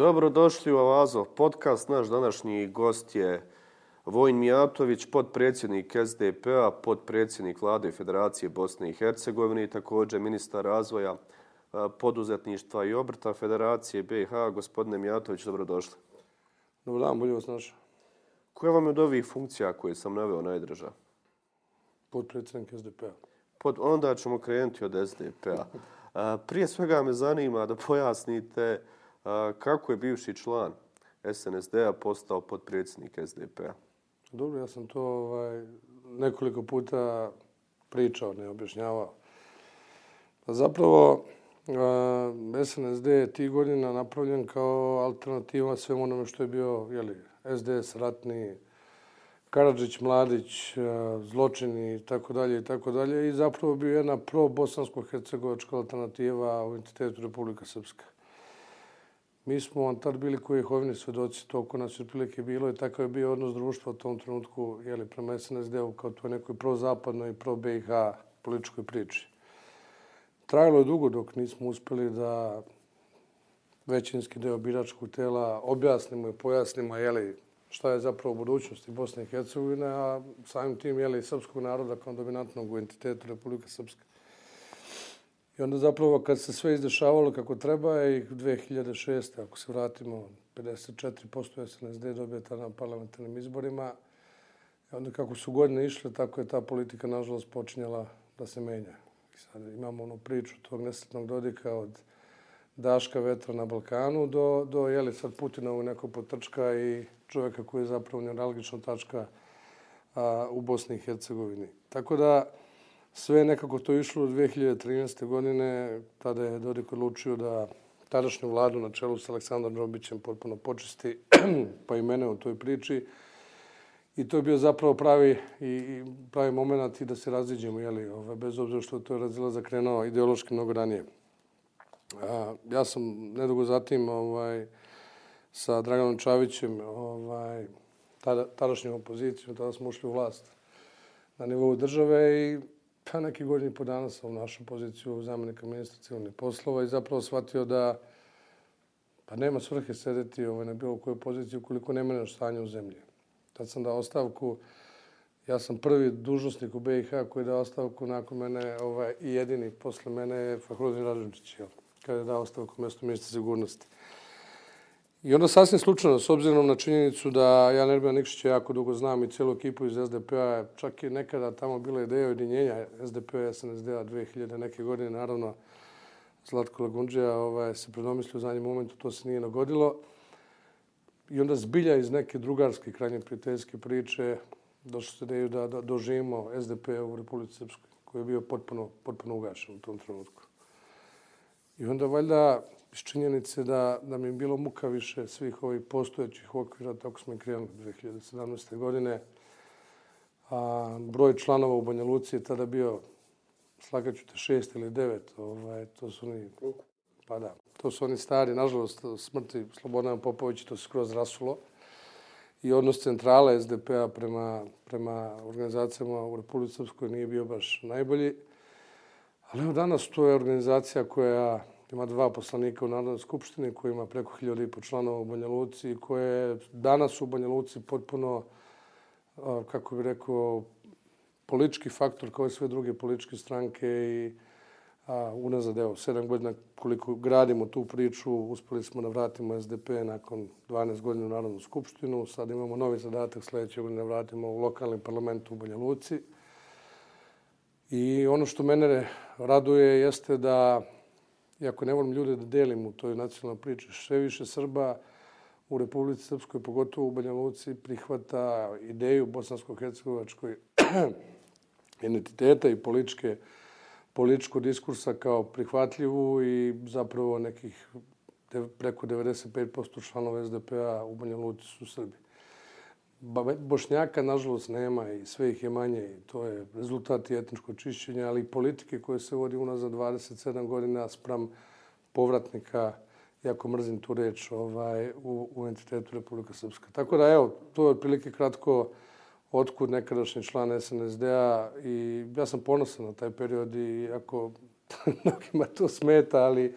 Dobrodošli u Avazov podcast. Naš današnji gost je Vojn Mijatović, podpredsjednik SDP-a, podpredsjednik vlade Federacije Bosne i Hercegovine i također ministar razvoja poduzetništva i obrta Federacije BiH. Gospodine Mijatović, dobrodošli. Dobar dan, bolje vas našao. Koja vam je od ovih funkcija koje sam naveo najdrža? Podpredsjednik SDP-a. Pod, onda ćemo krenuti od SDP-a. Prije svega me zanima da pojasnite kako je bivši član SNSD-a postao podpredsjednik SDP-a. Dobro, ja sam to ovaj, nekoliko puta pričao, ne objašnjavao. Pa zapravo, SNSD je ti godina napravljen kao alternativa svemu onome što je bio jeli, SDS ratni, Karadžić, Mladić, zločini i tako dalje i tako dalje. I zapravo bio jedna pro-bosansko-hercegovačka alternativa u entitetu Republika Srpska. Mi smo vam tad bili koji hovini svedoci, toliko nas je prilike bilo i takav je bio odnos društva u tom trenutku jeli, prema SNSD-u kao to nekoj pro-zapadnoj i pro-BiH političkoj priči. Trajalo je dugo dok nismo uspeli da većinski deo biračkog tela objasnimo i pojasnimo jeli, šta je zapravo budućnosti Bosne i Hercegovine, a samim tim jeli, srpskog naroda kao dominantnog u entitetu Republika Srpska. I onda zapravo kad se sve izdešavalo kako treba i 2006. ako se vratimo 54% SNSD dobije tada na parlamentarnim izborima. I onda kako su godine išle, tako je ta politika nažalost počinjala da se menja. I sad imamo onu priču tog nesretnog dodika od Daška vetra na Balkanu do, do jeli sad Putina u neko potrčka i čovjeka koji je zapravo neuralgična tačka a, u Bosni i Hercegovini. Tako da, sve nekako to išlo od 2013. godine, tada je Dodik odlučio da tadašnju vladu na čelu s Aleksandrom Robićem potpuno počisti, pa i mene u toj priči. I to je bio zapravo pravi i pravi moment i da se raziđemo, jeli, ovaj, bez obzira što to je razila zakrenuo ideološki mnogo ranije. A, ja sam nedugo zatim ovaj, sa Draganom Čavićem, ovaj, tada, tadašnjom opozicijom, tada smo ušli u vlast na nivou države i pa neki godini po dana sam u našu poziciju zamjenika ministra civilnih poslova i zapravo shvatio da pa nema svrhe sedeti ovaj, na bilo kojoj poziciji ukoliko nema nešto stanje u zemlji. Tad sam dao ostavku, ja sam prvi dužnostnik u BiH koji je dao ostavku nakon mene ovaj, i jedini posle mene je Fahrudin Rađunčić, kada je dao ostavku mjesto ministra sigurnosti. I onda sasvim slučajno, s obzirom na činjenicu da ja Nerbija Nikšića jako dugo znam i cijelu ekipu iz SDP-a, čak i nekada tamo bila ideja ujedinjenja SDP-a i SNSD-a 2000 neke godine, naravno Zlatko Lagunđeja ovaj, se predomislio u zadnjem momentu, to se nije nagodilo. I onda zbilja iz neke drugarske, krajnje prijateljske priče, došlo se ideju da, da doživimo SDP p-a u Republici Srpskoj, koji je bio potpuno, potpuno ugašen u tom trenutku. I onda valjda iz činjenice da, da mi je bilo muka više svih ovih postojećih okvira, tako smo i krenuli 2017. godine. A, broj članova u Banja Luci je tada bio, slagaću te, šest ili devet. Ovaj, to su oni, pa da, to su oni stari, nažalost, smrti Slobodana Popovića, to se skroz rasulo. I odnos centrala SDP-a prema, prema organizacijama u Republike Srpskoj nije bio baš najbolji. Ali evo danas to je organizacija koja ima dva poslanika u Narodnoj skupštini koji ima preko hiljada i po članova u Banja Luci i koje danas u Banja Luci potpuno, kako bih rekao, politički faktor kao i sve druge političke stranke i a, unazad, evo, sedam godina koliko gradimo tu priču, uspeli smo da vratimo SDP nakon 12 godina u Narodnu skupštinu. Sad imamo novi zadatak sljedeće godine da vratimo u lokalni parlament u Banja Luci. I ono što mene raduje jeste da iako ne volim ljude da delim u toj nacionalnoj priči, sve više Srba u Republici Srpskoj, pogotovo u Banja Luci, prihvata ideju bosansko-hercegovačkoj identiteta i političke, političko diskursa kao prihvatljivu i zapravo nekih preko 95% članova SDP-a u Banja Luci su Srbi. Bošnjaka, nažalost, nema i sve ih je manje i to je rezultat etničkog čišćenja, ali i politike koje se vodi u nas za 27 godina sprem povratnika, jako mrzim tu reč, ovaj, u, u entitetu Republika Srpska. Tako da, evo, to je otprilike kratko otkud nekadašnji član SNSD-a i ja sam ponosan na taj period i ako mnogima to smeta, ali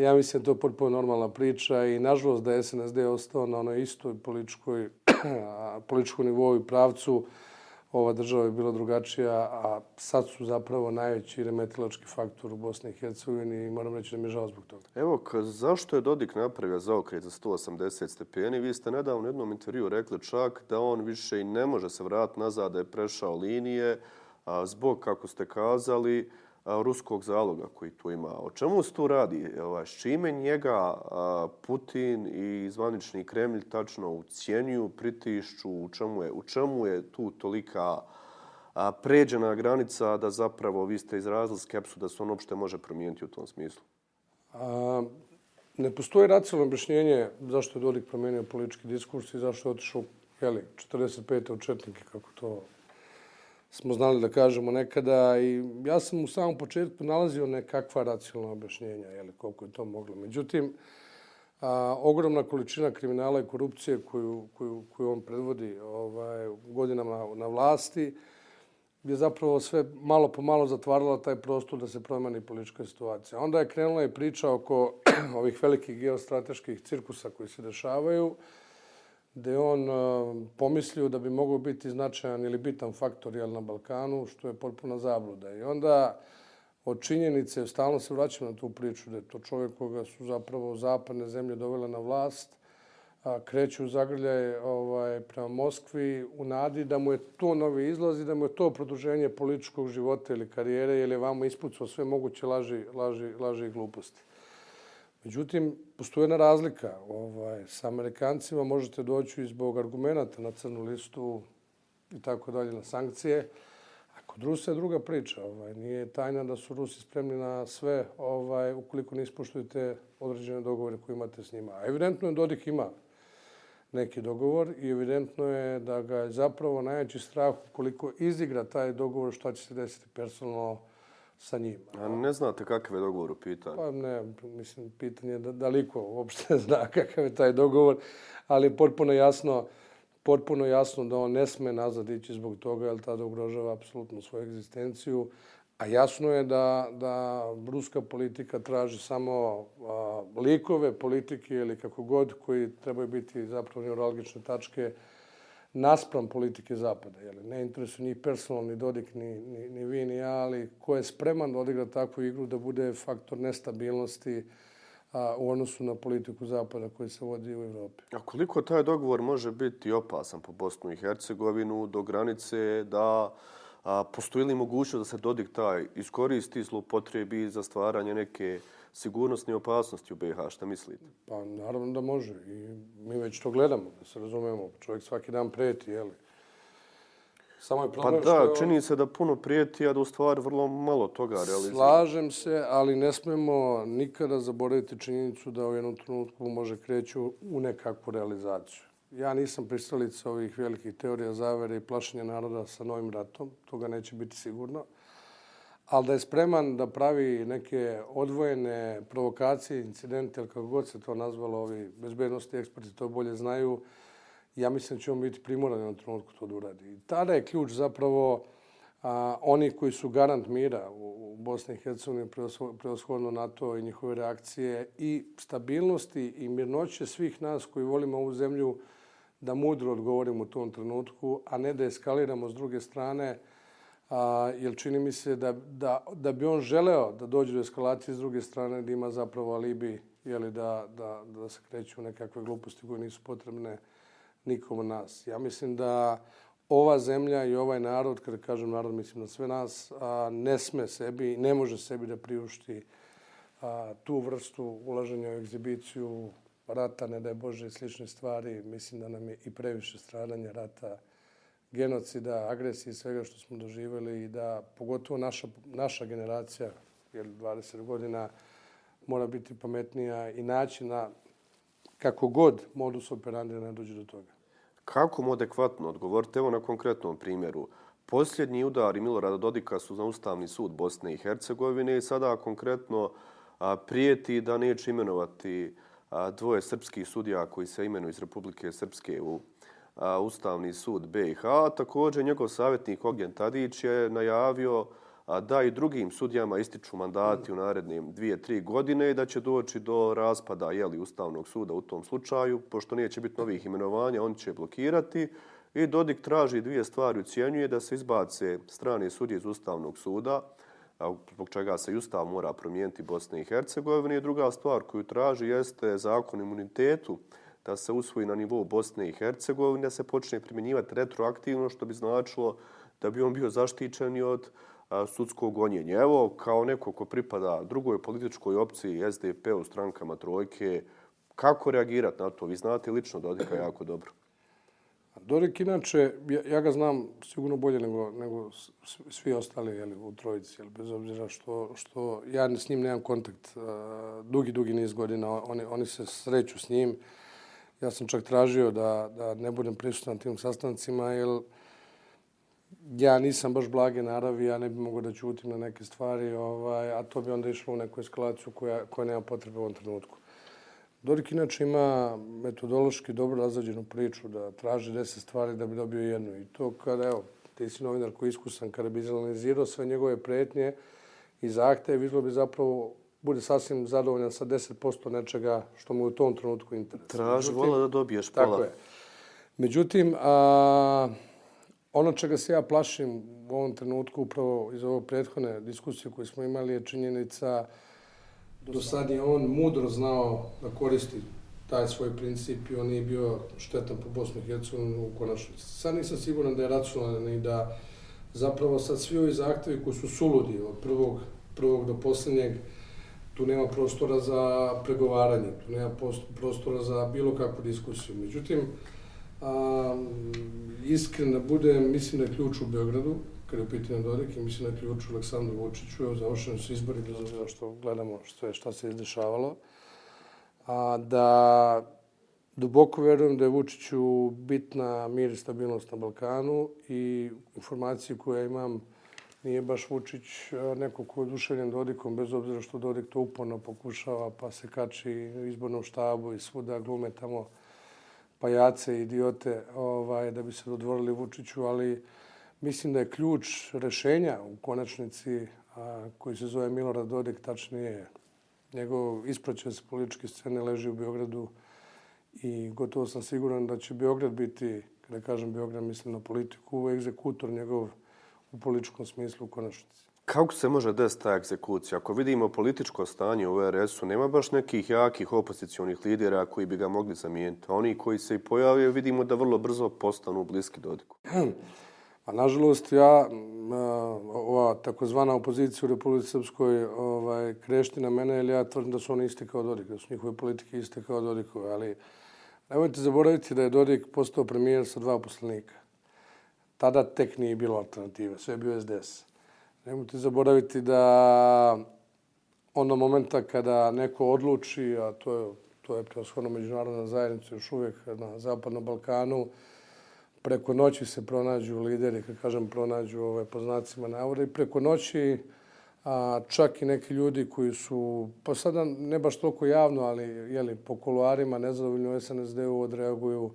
ja mislim da to potpuno normalna priča i nažalost da je SNSD ostao na onoj istoj političkoj, političkom nivou i pravcu, ova država je bila drugačija, a sad su zapravo najveći remetilački faktor u Bosni i Hercegovini i moram reći da mi je žao zbog toga. Evo, zašto je Dodik napravio zaokret za 180 stepeni? Vi ste nedavno u jednom intervju rekli čak da on više i ne može se vratiti nazad da je prešao linije a zbog, kako ste kazali, ruskog zaloga koji tu ima. O čemu se tu radi? Ovaj, s čime njega Putin i zvanični Kremlj tačno ucijenju, pritišću? U čemu je, u čemu je tu tolika pređena granica da zapravo vi ste izrazili skepsu da se on uopšte može promijeniti u tom smislu? A, ne postoji racionalno objašnjenje zašto je Dodik promijenio politički diskurs i zašto je otišao jeli, 45. u Četnike, kako to smo znali da kažemo nekada i ja sam u samom početku nalazio nekakva racionalna objašnjenja, jeli, koliko je to moglo. Međutim, a, ogromna količina kriminala i korupcije koju, koju, koju on predvodi ovaj, godinama na vlasti je zapravo sve malo po malo zatvarala taj prostor da se promeni politička situacija. Onda je krenula i priča oko ovih velikih geostrateških cirkusa koji se dešavaju, gde on e, pomislio da bi mogao biti značajan ili bitan faktor jel, na Balkanu, što je potpuna zabluda. I onda od činjenice, stalno se vraćam na tu priču, da je to čovjek koga su zapravo zapadne zemlje dovele na vlast, a, kreću u zagrljaj ovaj, prema Moskvi u nadi da mu je to novi izlaz i da mu je to produženje političkog života ili karijere, jer je vamo ispucao sve moguće laži, laži, laži i gluposti. Međutim, postoje jedna razlika. Ovaj, sa Amerikancima možete doći zbog argumenta na crnu listu i tako dalje na sankcije. A kod Rusa je druga priča. Ovaj, nije tajna da su Rusi spremni na sve ovaj, ukoliko ne ispoštujete određene dogovore koje imate s njima. A evidentno je Dodik ima neki dogovor i evidentno je da ga je zapravo najveći strah ukoliko izigra taj dogovor šta će se desiti personalno sa njim. A ne znate kakav je dogovor u pitanju? Pa ne, mislim, pitanje je da, da liko uopšte zna kakav je taj dogovor, ali potpuno jasno, potpuno jasno da on ne sme nazad ići zbog toga, jer tada ugrožava apsolutno svoju egzistenciju. A jasno je da, da ruska politika traži samo a, likove politike ili kako god koji trebaju biti zapravo neurologične tačke naspram politike Zapada. Jel? Ne interesuje ni personalni dodik, ni, ni, ni vi, ni ja, ali ko je spreman da odigra takvu igru da bude faktor nestabilnosti a, u odnosu na politiku Zapada koji se vodi u Evropi. A koliko taj dogovor može biti opasan po Bosnu i Hercegovinu do granice da a, postoji li mogućnost da se dodik taj iskoristi, zlopotrebi za stvaranje neke sigurnosne opasnosti u BiH, šta mislite? Pa naravno da može i mi već to gledamo, da se razumemo. Čovjek svaki dan preti, jeli? Samo je pa da, je čini se da puno prijeti, a da u stvari vrlo malo toga realizira. Slažem se, ali ne smemo nikada zaboraviti činjenicu da u jednom trenutku može kreću u nekakvu realizaciju. Ja nisam pristalica ovih velikih teorija zavere i plašenja naroda sa novim ratom. Toga neće biti sigurno ali da je spreman da pravi neke odvojene provokacije, incidente, ili kako god se to nazvalo, ovi bezbednosti eksperti to bolje znaju, ja mislim da će on biti primoran na trenutku to da uradi. I tada je ključ zapravo a, oni koji su garant mira u, u Bosni i Hercegovini, preoshodno NATO i njihove reakcije i stabilnosti i mirnoće svih nas koji volimo ovu zemlju da mudro odgovorimo u tom trenutku, a ne da eskaliramo s druge strane, A, jer čini mi se da, da, da bi on želeo da dođe do eskalacije s druge strane, da ima zapravo alibi jeli, da, da, da se kreću nekakve gluposti koje nisu potrebne nikom od nas. Ja mislim da ova zemlja i ovaj narod, kada kažem narod, mislim na sve nas, a, ne sme sebi, ne može sebi da priušti a, tu vrstu ulaženja u egzibiciju rata, ne daj Bože, i slične stvari. Mislim da nam je i previše stradanja rata genocida, agresije i svega što smo doživjeli i da pogotovo naša, naša generacija, jer 20 godina, mora biti pametnija i naći na kako god modus operandi ne dođe do toga. Kako mu adekvatno odgovorite? Evo na konkretnom primjeru. Posljednji udari Milorada Dodika su za Ustavni sud Bosne i Hercegovine i sada konkretno a, prijeti da neće imenovati a, dvoje srpskih sudija koji se imenuju iz Republike Srpske u Ustavni sud BiH. Također, njegov savjetnik Ognjen Tadić je najavio da i drugim sudijama ističu mandati u narednim dvije, tri godine i da će doći do raspada jeli, Ustavnog suda u tom slučaju, pošto neće biti novih imenovanja, on će blokirati. I Dodik traži dvije stvari, ucijenjuje da se izbace strane sudje iz Ustavnog suda, zbog čega se Ustav mora promijeniti Bosne i Hercegovine. I druga stvar koju traži jeste zakon imunitetu da se usvoji na nivou Bosne i Hercegovine, da se počne primjenjivati retroaktivno, što bi značilo da bi on bio zaštićen i od sudskog gonjenja. Evo, kao neko ko pripada drugoj političkoj opciji SDP u strankama Trojke, kako reagirati na to? Vi znate lično Dodika jako dobro. Dodik, inače, ja, ja ga znam sigurno bolje nego, nego svi ostali jeli, u trojici, jeli, bez obzira što, što ja s njim nemam kontakt uh, dugi, dugi niz godina. Oni, oni se sreću s njim. Ja sam čak tražio da, da ne budem prisutan tim sastancima, jer ja nisam baš blage naravi, ja ne bi mogao da ćutim na neke stvari, ovaj, a to bi onda išlo u neku eskalaciju koja, koja nema potrebe u ovom trenutku. Dorik inače ima metodološki dobro razrađenu priču da traži deset stvari da bi dobio jednu. I to kada, evo, ti si novinar koji je iskusan, kada bi izanalizirao sve njegove pretnje i zahteve, vidilo bi zapravo bude sasvim zadovoljan sa 10% nečega što mu u tom trenutku interesuje. Traži, vola da dobiješ pola. Tako je. Međutim, a, ono čega se ja plašim u ovom trenutku, upravo iz ovog prethodne diskusije koje smo imali, je činjenica do sad je on mudro znao da koristi taj svoj princip i on nije bio štetan po Bosnu i Hercegovini u konačnici. Sad nisam siguran da je racionalan i da zapravo sad svi ovi zahtevi koji su suludi od prvog, prvog do posljednjeg, tu nema prostora za pregovaranje, tu nema prostora za bilo kakvu diskusiju. Međutim, a, iskren da budem, mislim da je ključ u Beogradu, kada je pitanje Dodik i mislim da je ključ u Aleksandru Vučiću. Evo, završeni su izbori, bez obzira što gledamo što je, šta se izdešavalo. A, da duboko verujem da je Vučiću bitna mir i stabilnost na Balkanu i informacije koje imam nije baš Vučić e, neko ko je oduševljen Dodikom, bez obzira što Dodik to uporno pokušava, pa se kači u izbornom štabu i svuda glume tamo pajace i idiote ovaj, da bi se dodvorili Vučiću, ali mislim da je ključ rešenja u konačnici a, koji se zove Milorad Dodik, tačnije njegov ispraćaj sa političke scene leži u Beogradu i gotovo sam siguran da će Beograd biti, kada kažem Beograd, mislim na politiku, egzekutor njegov u političkom smislu u konačnici. Kako se može desiti ta egzekucija? Ako vidimo političko stanje u RS-u, nema baš nekih jakih opozicijonih lidera koji bi ga mogli zamijeniti. Oni koji se i pojavaju, vidimo da vrlo brzo postanu bliski Dodiku. A nažalost, ja, ova takozvana opozicija u Republike Srpskoj ovaj, krešti na mene, jer ja tvrdim da su oni isti kao Dodik, da su njihove politike iste kao Dodikove. Ali nemojte zaboraviti da je Dodik postao premijer sa dva poslanika. Tada tek nije bilo alternative, sve je bio SDS. Nemojte zaboraviti da ono momenta kada neko odluči, a to je, to je preoshodno međunarodna zajednica još uvijek na Zapadnom Balkanu, preko noći se pronađu lideri, kad kažem pronađu ovaj, ove poznacima navoda i preko noći a, čak i neki ljudi koji su, pa sada ne baš toliko javno, ali jeli, po kuluarima nezadovoljni u SNSD-u odreaguju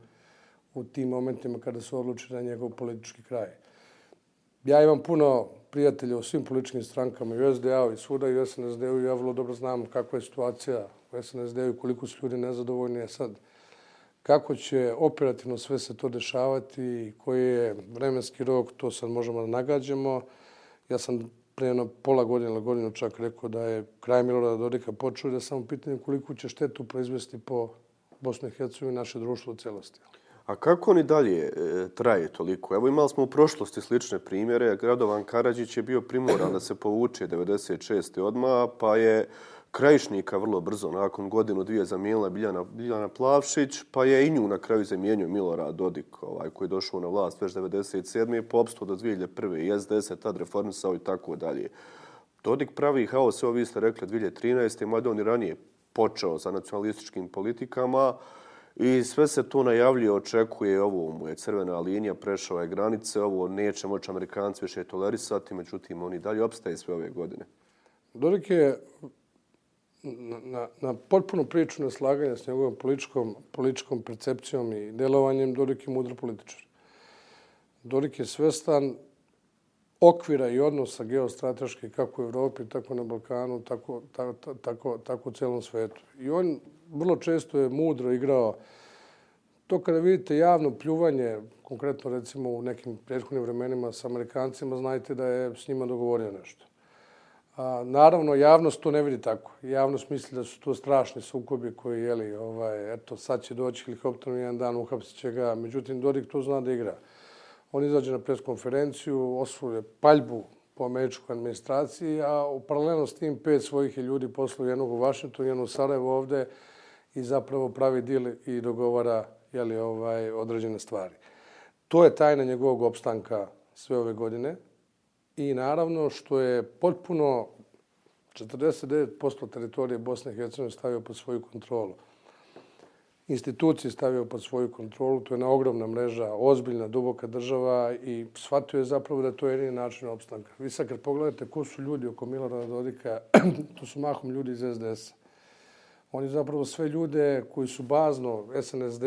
u tim momentima kada su odlučili na njegov politički kraj. Ja imam puno prijatelja u svim političkim strankama, i u SDA-u, i svuda, i u SNSD-u, i ja vrlo dobro znam kakva je situacija u SNSD-u i koliko su ljudi nezadovoljni. Je sad, kako će operativno sve se to dešavati i koji je vremenski rok, to sad možemo da nagađamo. Ja sam pre jedno pola godine ili godinu čak rekao da je kraj Milorada Dodika počeo da samo pitanje koliko će štetu proizvesti po Bosni i Hercegovini naše društvo u celosti. A kako oni dalje e, traje toliko? Evo imali smo u prošlosti slične primjere. Gradovan Karadžić je bio primoran da se povuče 96. odma, pa je krajišnika vrlo brzo, nakon godinu dvije zamijenila Biljana, Biljana Plavšić, pa je i nju na kraju zamijenio Milorad Dodik, ovaj, koji je došao na vlast već 97. i popsto do 2001. i SDS je tad reformisao i tako dalje. Dodik pravi haos, evo vi ste rekli 2013. mada on i ranije počeo sa nacionalističkim politikama i sve se to najavljuje, očekuje ovo mu je crvena linija, prešao je granice, ovo neće moći Amerikanci više tolerisati, međutim oni dalje opstaje sve ove godine. Dodik je na, na potpuno priču neslaganja s njegovom političkom, političkom percepcijom i delovanjem Dodik je mudro političar. Dodik je svestan okvira i odnosa geostrateške kako u Evropi, tako na Balkanu, tako, tako, tako, tako u celom svetu. I on vrlo često je mudro igrao to kada vidite javno pljuvanje, konkretno recimo u nekim prethodnim vremenima s Amerikancima, znajte da je s njima dogovorio nešto. A, naravno, javnost to ne vidi tako. Javnost misli da su to strašni sukobi koji, jeli, ovaj, eto, sad će doći helikopterom jedan dan, uhapsit će ga. Međutim, Dodik to zna da igra. On izađe na preskonferenciju, osvoje paljbu po američkoj administraciji, a u paralelno s tim pet svojih ljudi poslao jednog u Vašingtonu, jednog u Sarajevo ovde i zapravo pravi dil i dogovara jeli, ovaj, određene stvari. To je tajna njegovog opstanka sve ove godine i naravno što je potpuno 49% teritorije Bosne i Hercegovine stavio pod svoju kontrolu. Institucije stavio pod svoju kontrolu, to je na ogromna mreža, ozbiljna, duboka država i shvatio je zapravo da to je jedini način opstanka. Vi sad kad pogledate ko su ljudi oko Milorada Dodika, to su mahom ljudi iz SDS-a. Oni zapravo sve ljude koji su bazno SNSD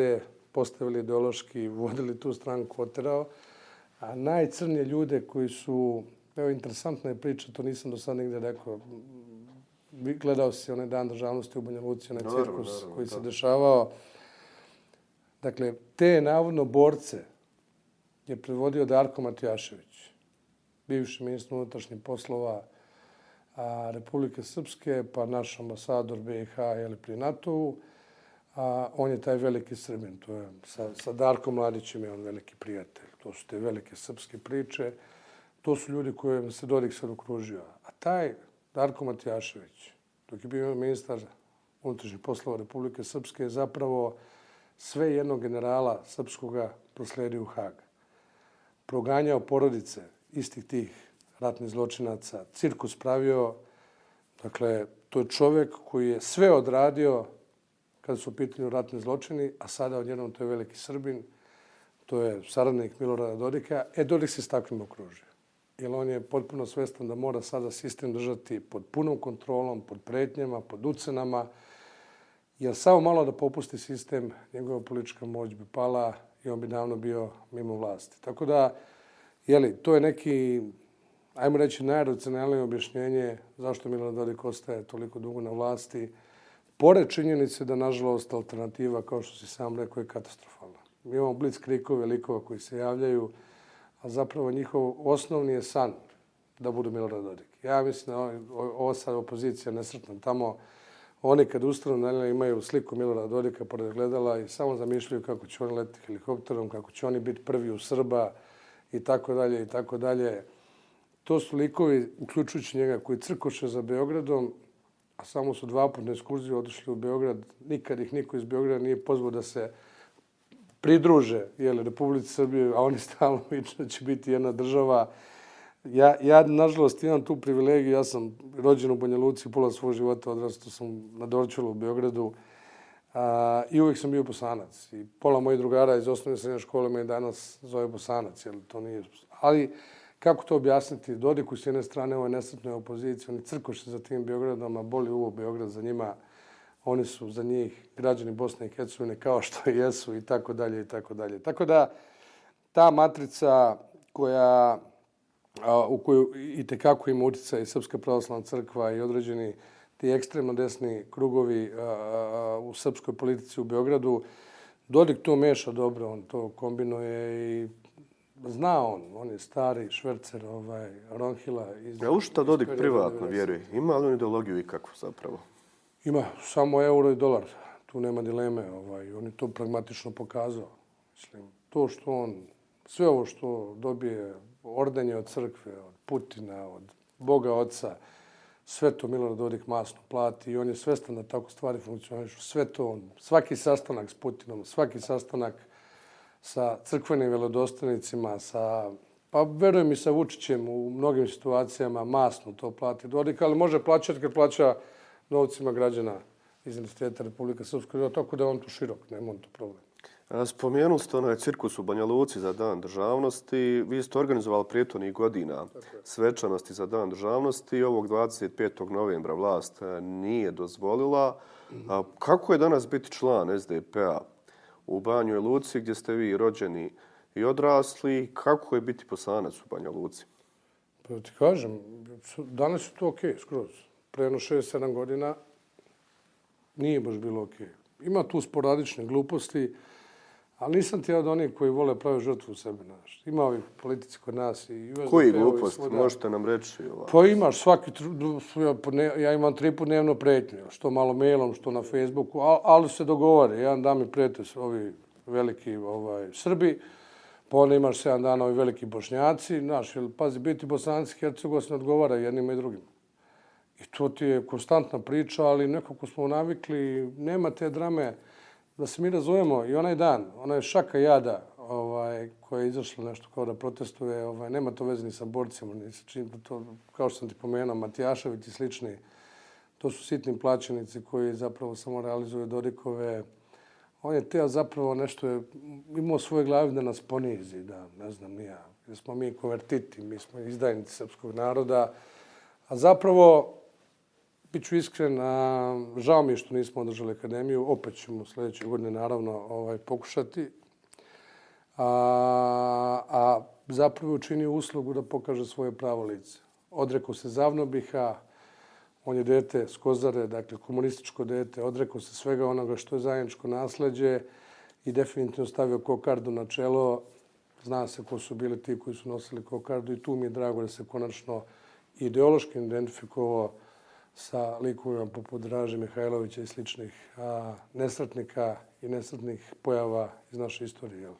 postavili ideološki, vodili tu stranku, oterao. A najcrnije ljude koji su, evo, interesantna je priča, to nisam do sad nigde rekao, gledao si onaj dan državnosti u Banja Luci, onaj cirkus naravno, koji se dešavao. Dakle, te navodno borce je predvodio Darko Matijašević, bivši ministr unutrašnjih poslova a, Republike Srpske, pa naš ambasador BiH je pri NATO-u a on je taj veliki Srbin. To je, sa, sa Darkom Mladićem je on veliki prijatelj. To su te velike srpske priče. To su ljudi kojim se Dodik sad okružio. A taj Darko Matijašević, dok je bio ministar unutrašnjih poslova Republike Srpske, je zapravo sve jednog generala srpskoga prosledio u Hag. Proganjao porodice istih tih ratnih zločinaca, cirkus pravio. Dakle, to je čovjek koji je sve odradio kada su u pitanju ratni zločini, a sada odjednom to je veliki Srbin, to je saradnik Milorada Dodika. E, Dodik se s takvim okružio. Jer on je potpuno svestan da mora sada sistem držati pod punom kontrolom, pod pretnjama, pod ucenama. Jer samo malo da popusti sistem, njegova politička moć bi pala i on bi davno bio mimo vlasti. Tako da, jeli, to je neki, ajmo reći, najracionalnije objašnjenje zašto Milorad Dodik ostaje toliko dugo na vlasti. Pored činjenice da, nažalost, alternativa, kao što si sam rekao, je katastrofalna. Mi imamo blic krikove likova koji se javljaju, a zapravo njihov osnovni je san da budu Milorad Dodik. Ja mislim da ova sad opozicija nesretna tamo, oni kad ustanu na imaju sliku Milorada Dodika pored gledala i samo zamišljaju kako će oni letiti helikopterom, kako će oni biti prvi u Srba i tako dalje i tako dalje. To su likovi, uključujući njega, koji crkoše za Beogradom, a samo su dva put na ekskurziju otišli u Beograd. Nikad ih niko iz Beograda nije pozvao da se pridruže jeli, Republici Srbije, a oni stalno viču da će biti jedna država. Ja, ja, nažalost, imam tu privilegiju. Ja sam rođen u Banja Luci, pola svog života odrastao sam na Dorčelu u Beogradu. A, I uvijek sam bio bosanac. I pola mojih drugara iz osnovne srednje škole me danas zove bosanac. Jel, to nije... Ali, Kako to objasniti? Dodiku s jedne strane ovoj nesretnoj opoziciji, oni crkoše za tim Beogradom, a boli uvo Beograd za njima. Oni su za njih građani Bosne i Hercegovine kao što jesu i tako dalje i tako dalje. Tako da ta matrica koja u koju i tekako ima utjeca i Srpska pravoslavna crkva i određeni ti ekstremno desni krugovi u srpskoj politici u Beogradu, Dodik to meša dobro, on to kombinuje i zna on, on je stari švercer ovaj, Ronhila. Iz, ja, u šta Dodik privatno vjeruje? Ima li on ideologiju i kako zapravo? Ima, samo euro i dolar. Tu nema dileme. Ovaj, on je to pragmatično pokazao. Mislim, to što on, sve ovo što dobije ordenje od crkve, od Putina, od Boga Otca, sve to Milorad Dodik masno plati i on je svestan da tako stvari funkcionišu. Sve to on, svaki sastanak s Putinom, svaki sastanak sa crkvenim velodostanicima, sa, pa verujem i sa Vučićem u mnogim situacijama masno to plati Dodik, ali može plaćati kad plaća novcima građana iz Universiteta Republika Srpska, tako da je on tu širok, nema on to problem. Spomenuli ste onaj cirkus u Banja Luci za dan državnosti. Vi ste organizovali prijetornih godina svečanosti za dan državnosti. Ovog 25. novembra vlast e, nije dozvolila. Kako je danas biti član SDP-a? U Banjoj Luci gdje ste vi rođeni i odrasli. Kako je biti poslanac u Banjoj Luci? Pa ti kažem, danas je to okej, okay, skroz. Preno 6-7 godina nije baš bilo okej. Okay. Ima tu sporadične gluposti, ali nisam ti ja od onih koji vole pravi žrtvu u sebe. Znaš. Ima ovih politici kod nas i USDP. Koji gluposti? Možete nam reći? Ovako. Pa imaš svaki, ja imam tri put dnevno pretnje, što malo mailom, što na Facebooku, ali se dogovore. Jedan dan mi prete ovi veliki ovaj, Srbi, pa onda imaš 7 dana ovi veliki bošnjaci, znaš, jer, pazi, biti bosanci, Hercegovac ne odgovara jednima i drugima. I to ti je konstantna priča, ali nekako smo navikli, nema te drame, da se mi razumemo i onaj dan, ona šaka jada ovaj, koja je izašla nešto kao da protestuje, ovaj, nema to veze ni sa borcima, ni sa čim, to, kao što sam ti pomenuo, Matijašević i slični, to su sitni plaćenici koji zapravo samo realizuju Dodikove, on je teo zapravo nešto je imao svoje glavi da nas ponizi, da ne znam ja. Jer smo mi konvertiti, mi smo izdajnici srpskog naroda. A zapravo, bit ću iskren, a, žao mi je što nismo održali akademiju. Opet ćemo sljedeće godine naravno ovaj, pokušati. A, a zapravo učinio uslugu da pokaže svoje pravo lice. Odrekao se Zavnobiha, On je dete Skozare, dakle komunističko dete, odrekao se svega onoga što je zajedničko nasledđe i definitivno stavio kokardu na čelo. Zna se ko su bili ti koji su nosili kokardu i tu mi je drago da se konačno ideološki identifikovao sa likovima poput Draže Mihajlovića i sličnih a, nesretnika i nesretnih pojava iz naše istorije. Jel?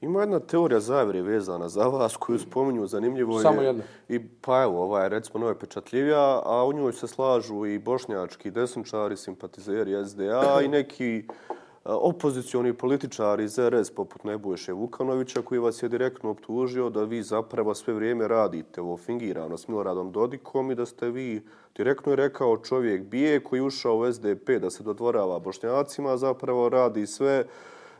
Ima jedna teorija zavire vezana za vas koju spominju zanimljivo. Samo jedna. I pa evo, ova je recimo nove pečatljivija, a u njoj se slažu i bošnjački desničari, simpatizeri SDA i neki opozicioni političari iz RS poput Nebojše Vukanovića koji vas je direktno optužio da vi zapravo sve vrijeme radite ovo fingirano s Miloradom Dodikom i da ste vi direktno je rekao čovjek bije koji ušao u SDP da se dodvorava bošnjacima, zapravo radi sve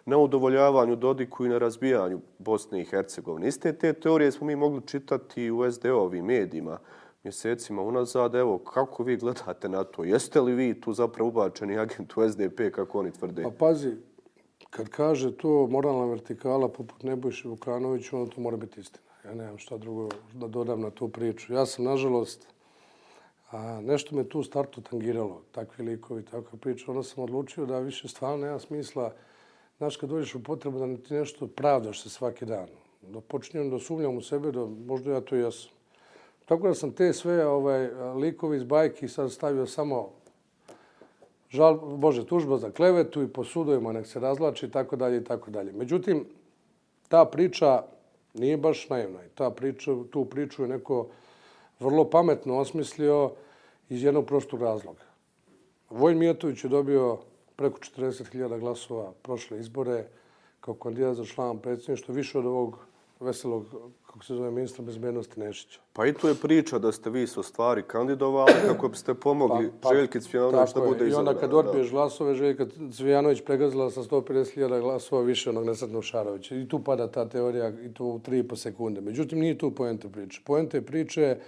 na udovoljavanju Dodiku i na razbijanju Bosne i Hercegovine. Iste te teorije smo mi mogli čitati u SD-ovim medijima mjesecima unazad. Evo, kako vi gledate na to? Jeste li vi tu zapravo ubačeni agent u SDP, kako oni tvrde? Pa pazi, kad kaže to moralna vertikala poput Nebojše Vukanovića, ono to mora biti istina. Ja nemam šta drugo da dodam na tu priču. Ja sam, nažalost, a, nešto me tu startu tangiralo, takvi likovi, takva priča. Onda sam odlučio da više stvarno nema smisla Znaš, kad dođeš u potrebu da ti nešto pravdaš se svaki dan, da počinjem da sumljam u sebe, da možda ja to jesam. Tako da sam te sve ovaj, likove iz bajki sad stavio samo žal, Bože, tužba za klevetu i po sudovima nek se razlači i tako dalje i tako dalje. Međutim, ta priča nije baš naivna. Ta priča, tu priču je neko vrlo pametno osmislio iz jednog prostog razloga. Vojn Mijatović je dobio preko 40.000 glasova prošle izbore kao kandidat za član predsjedništva, više od ovog veselog, kako se zove, ministra bezbednosti Nešića. Pa i tu je priča da ste vi su stvari kandidovali kako biste pomogli pa, pa, Željki Cvijanović da bude izabran. I onda kad odbiješ glasove, Željka Cvijanović pregazila sa 150.000 glasova više onog nesretnog Šarovića. I tu pada ta teorija i to u 3,5 sekunde. Međutim, nije tu poente priče. Poente priče je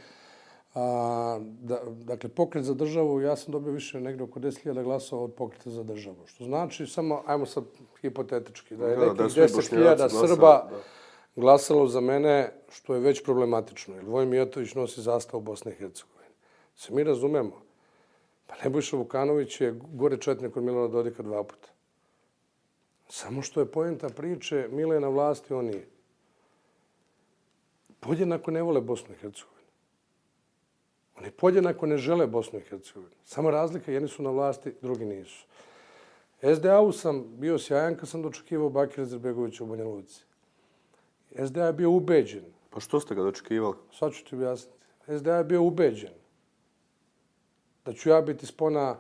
A, da, dakle, pokret za državu, ja sam dobio više negdje oko 10.000 glasova od pokreta za državu. Što znači, samo, ajmo sad hipotetički, da je nekih 10.000 Srba da glasalo za mene, što je već problematično. Jer Vojn Mijatović nosi zastavu Bosne i Hercegovine. Se mi razumemo. Pa Nebojša Vukanović je gore četnik od Milana Dodika dva puta. Samo što je pojenta priče, Mile je na vlasti, on nije. Podjednako ne vole Bosnu i Hercegovinu. Oni podjednako ne žele Bosnu i Hercegovinu. Samo razlika, jedni su na vlasti, drugi nisu. SDA-u sam bio sjajan kad sam dočekivao Bakira Zrbegovića u Banja Luci. SDA je bio ubeđen. Pa što ste ga dočekivali? Sad ću ti objasniti. SDA je bio ubeđen da ću ja biti spona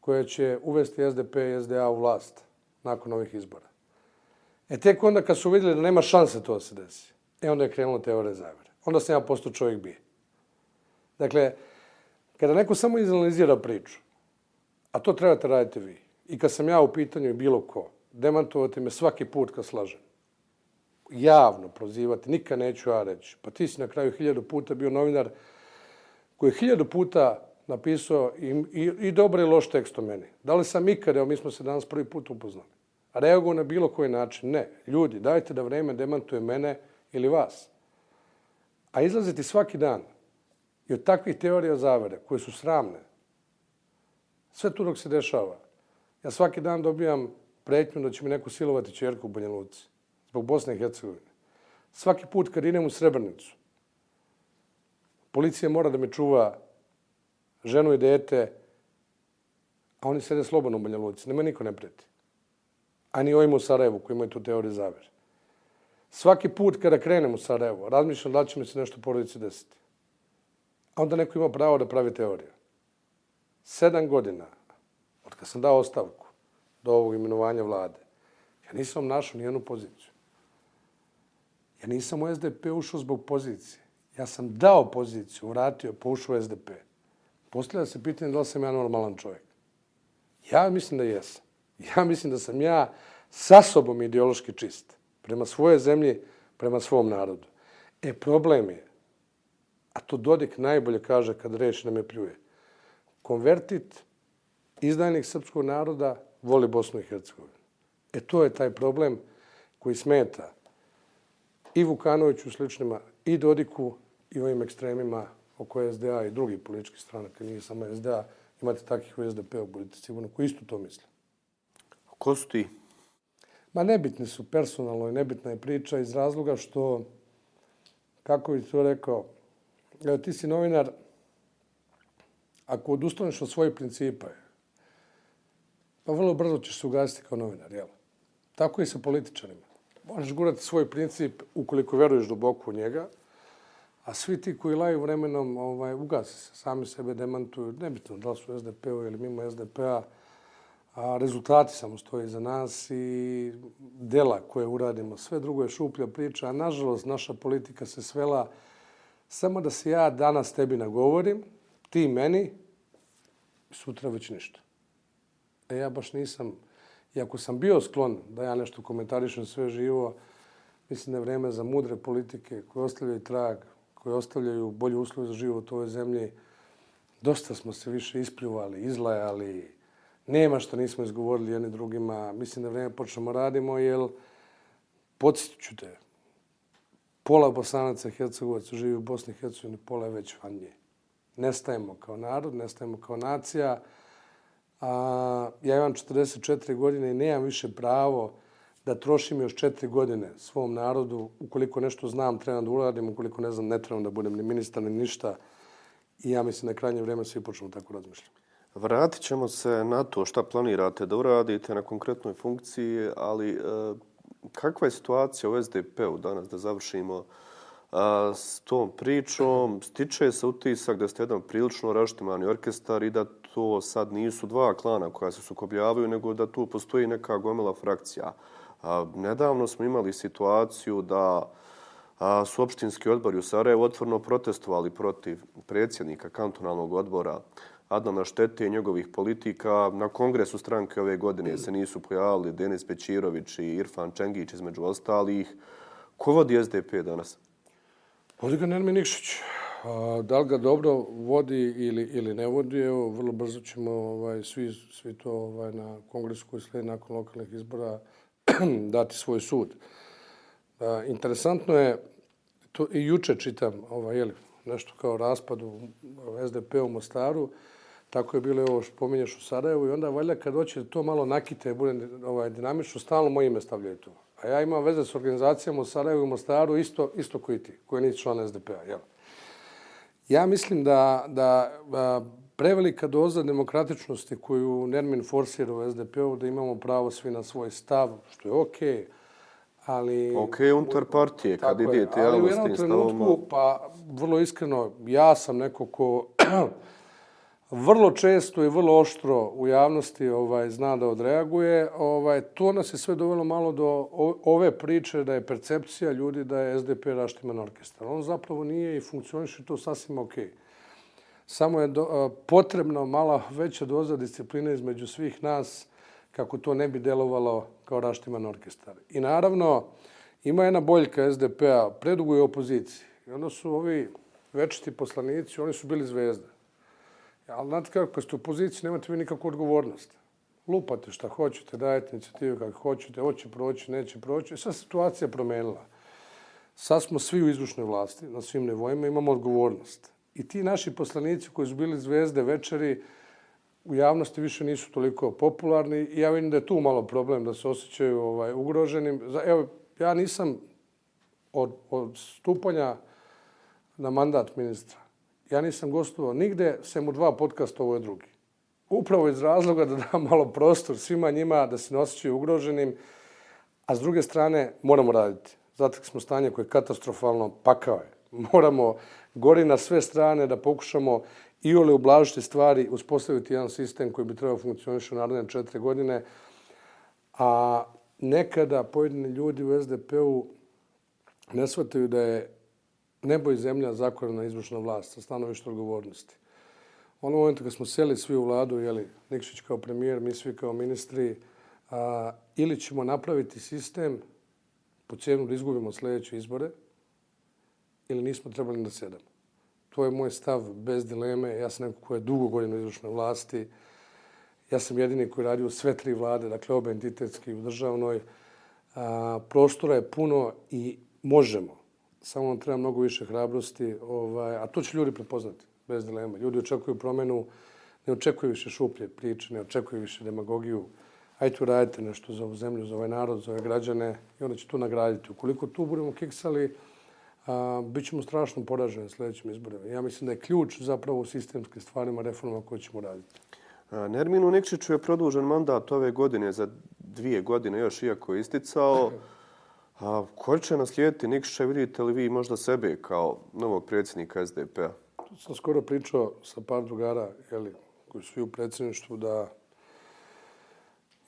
koja će uvesti SDP i SDA u vlast nakon ovih izbora. E tek onda kad su vidjeli da nema šanse to da se desi, e onda je krenulo teore zavere. Onda sam ja postao čovjek bije. Dakle, kada neko samo izanalizira priču, a to trebate raditi vi, i kad sam ja u pitanju i bilo ko, demantovati me svaki put kad slažem, javno prozivati, nikad neću ja reći. Pa ti si na kraju hiljadu puta bio novinar koji je hiljadu puta napisao i, i, i dobro i loš tekst o meni. Da li sam ikad, evo mi smo se danas prvi put upoznali, reaguo na bilo koji način? Ne. Ljudi, dajte da vreme demantuje mene ili vas. A izlaziti svaki dan i od takvih teorija zavere, koje su sramne, sve tu dok se dešava, ja svaki dan dobijam pretnju da će mi neko silovati čerku u Banja Luci, zbog Bosne i Hercegovine. Svaki put kad idem u Srebrnicu, policija mora da me čuva ženu i dete, a oni sede slobodno u Banja Luci. Nema niko ne preti. A ni ovim u Sarajevu koji imaju tu teoriju zavere. Svaki put kada krenem u Sarajevo, razmišljam da će mi se nešto porodici desiti. A onda neko ima pravo da pravi teoriju. Sedam godina, od kad sam dao ostavku do ovog imenovanja vlade, ja nisam našao nijednu poziciju. Ja nisam u SDP ušao zbog pozicije. Ja sam dao poziciju, vratio, poušao u SDP. Postavlja se pitanje da li sam ja normalan čovjek. Ja mislim da jesam. Ja mislim da sam ja sa sobom ideološki čist. Prema svoje zemlji, prema svom narodu. E, problem je, a to Dodik najbolje kaže kad reč nam je pljuje, konvertit, izdajnik srpskog naroda, voli Bosnu i Hercegovinu. E, to je taj problem koji smeta i Vukanoviću sličnima, i Dodiku, i ovim ekstremima oko SDA i drugih političkih strana, kad nije samo SDA, imate takih u SDP-u, budite sigurno, koji isto to misle. Ko su ti? Ma nebitni su personalno i nebitna je priča iz razloga što, kako bih to rekao, ti si novinar, ako odustaneš od svojih principa, pa vrlo brzo ćeš se ugasiti kao novinar, jel? Tako i sa političarima. Možeš gurati svoj princip ukoliko veruješ duboko u njega, a svi ti koji laju vremenom ovaj, ugasi se, sami sebe demantuju, nebitno da li su SDP-u ili mimo SDP-a, a rezultati samo stoje za nas i dela koje uradimo. Sve drugo je šuplja priča, a nažalost naša politika se svela samo da se ja danas tebi nagovorim, ti meni, sutra već ništa. E ja baš nisam, iako sam bio sklon da ja nešto komentarišem sve živo, mislim da je vreme za mudre politike koje ostavljaju trag, koje ostavljaju bolje uslove za život u ovoj zemlji. Dosta smo se više ispljuvali, izlajali, nema što nismo izgovorili jedni drugima. Mislim da vreme počnemo radimo, jer podsjetit ću te, pola bosanaca i hercegovaca živi u Bosni i Hercegovini, pola je već van nje. Nestajemo kao narod, nestajemo kao nacija. A, ja imam 44 godine i nemam više pravo da trošim još četiri godine svom narodu. Ukoliko nešto znam, trebam da uradim. Ukoliko ne znam, ne trebam da budem ni ministar, ni ništa. I ja mislim da krajnje vrijeme svi počnemo tako razmišljati. Vratit ćemo se na to šta planirate da uradite na konkretnoj funkciji, ali e, kakva je situacija u SDP-u danas da završimo a, s tom pričom? Stiče se utisak da ste jedan prilično raštimani orkestar i da to sad nisu dva klana koja se sukobljavaju, nego da tu postoji neka gomila frakcija. A, nedavno smo imali situaciju da a, su opštinski odbori u Sarajevu otvorno protestovali protiv predsjednika kantonalnog odbora Adnana Štete i njegovih politika. Na kongresu stranke ove godine se nisu pojavili Denis Pećirović i Irfan Čengić između ostalih. Ko vodi SDP danas? Vodi ga Nermin Nikšić. Da li ga dobro vodi ili, ili ne vodi, evo, vrlo brzo ćemo ovaj, svi, svi to ovaj, na kongresu koji slijedi nakon lokalnih izbora dati svoj sud. A, interesantno je, to i juče čitam ovaj, jeli, nešto kao raspad u SDP u Mostaru, tako je bilo ovo što pominješ u Sarajevu i onda valjda kad hoće to malo nakite, bude ovaj, dinamično, stalno moje ime stavljaju tu. A ja imam veze s organizacijama u Sarajevu i Mostaru isto, isto koji ti, koji nisi član SDP-a. Jel? Ja mislim da, da a, prevelika doza demokratičnosti koju Nermin forsira u SDP-u, da imamo pravo svi na svoj stav, što je okej, okay, ali... Ok, unutar partije, kad idete, ali u jednom trenutku, pa vrlo iskreno, ja sam neko ko vrlo često i vrlo oštro u javnosti ovaj zna da odreaguje. Ovaj, to nas je sve dovelo malo do ove priče da je percepcija ljudi da je SDP raštiman orkestar. On zapravo nije i funkcioniše to sasvim ok. Samo je do, potrebno mala veća doza discipline između svih nas kako to ne bi delovalo kao raštiman orkestar. I naravno, ima jedna boljka SDP-a, predugo je opoziciji. I onda su ovi večiti poslanici, oni su bili zvezde. E, Ali znate kako, kad ste u poziciji, nemate vi nikakvu odgovornost. Lupate šta hoćete, dajete inicijative kako hoćete, hoće proći, neće proći. Sad situacija promenila. Sad smo svi u izvršnoj vlasti, na svim nivoima, imamo odgovornost. I ti naši poslanici koji su bili zvezde večeri, u javnosti više nisu toliko popularni i ja vidim da je tu malo problem da se osjećaju ovaj, ugroženim. Evo, ja nisam od, od stupanja na mandat ministra, ja nisam gostovao nigde, sem u dva podcasta, ovo je drugi. Upravo iz razloga da dam malo prostor svima njima da se ne osjećaju ugroženim, a s druge strane moramo raditi. Zatak smo stanje koje je katastrofalno, pakao je. Moramo gori na sve strane da pokušamo i ole ublažiti stvari, uspostaviti jedan sistem koji bi trebao funkcionišati u naredne četiri godine. A nekada pojedini ljudi u SDP-u ne shvataju da je nebo i zemlja zakorena izvršna vlast sa stanovišta odgovornosti. Ono momentu kad smo seli svi u vladu, jeli, Nikšić kao premijer, mi svi kao ministri, a, ili ćemo napraviti sistem po cijenu da izgubimo sljedeće izbore, ili nismo trebali da sedamo. To je moj stav bez dileme. Ja sam neko ko je dugo godina izvršnoj vlasti. Ja sam jedini koji radi u sve tri vlade, dakle obe entitetski u državnoj. A, prostora je puno i možemo. Samo nam treba mnogo više hrabrosti. Ovaj, a to će ljudi prepoznati, bez dilema. Ljudi očekuju promenu, ne očekuju više šuplje priče, ne očekuju više demagogiju. Ajde radite nešto za ovu zemlju, za ovaj narod, za ove građane i onda će tu nagraditi. Ukoliko tu budemo kiksali, a, bit ćemo strašno poraženi na sljedećim izborima. Ja mislim da je ključ zapravo u sistemskim stvarima reforma koje ćemo raditi. Nerminu Nikšiću je produžen mandat ove godine za dvije godine, još iako je isticao. A ko će naslijediti Nikšića? Vidite li vi možda sebe kao novog predsjednika SDP-a? Sam skoro pričao sa par drugara jeli, koji su u predsjedništvu da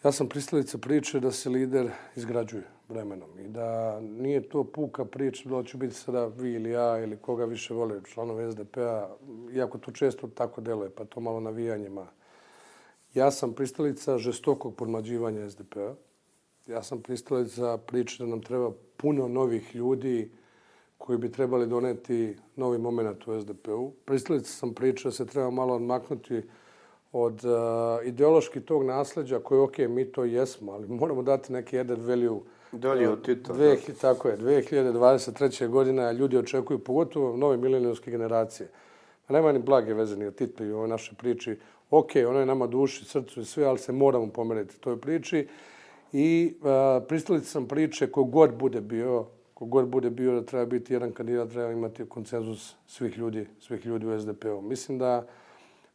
ja sam pristalica priče da se lider izgrađuje vremenom i da nije to puka priča da će biti sada vi ili ja ili koga više vole članovi SDP-a, iako to često tako deluje, pa to malo navijanjima. Ja sam pristalica žestokog podmađivanja SDP-a. Ja sam pristalica priče da nam treba puno novih ljudi koji bi trebali doneti novi moment u SDP-u. Pristalica sam priče da se treba malo odmaknuti od uh, ideološki tog nasljeđa koje, ok, mi to jesmo, ali moramo dati neki added value Dalje od Tita. Dve, tako je, 2023. godina ljudi očekuju, pogotovo nove milenijske generacije. Nema ni blage veze ni o Tito i o našoj priči. Ok, ono je nama duši, srcu i sve, ali se moramo pomeriti toj priči. I uh, pristalici sam priče kogod bude bio, kogod bude bio da treba biti jedan kandidat, treba imati koncenzus svih ljudi, svih ljudi u SDP-u. Mislim da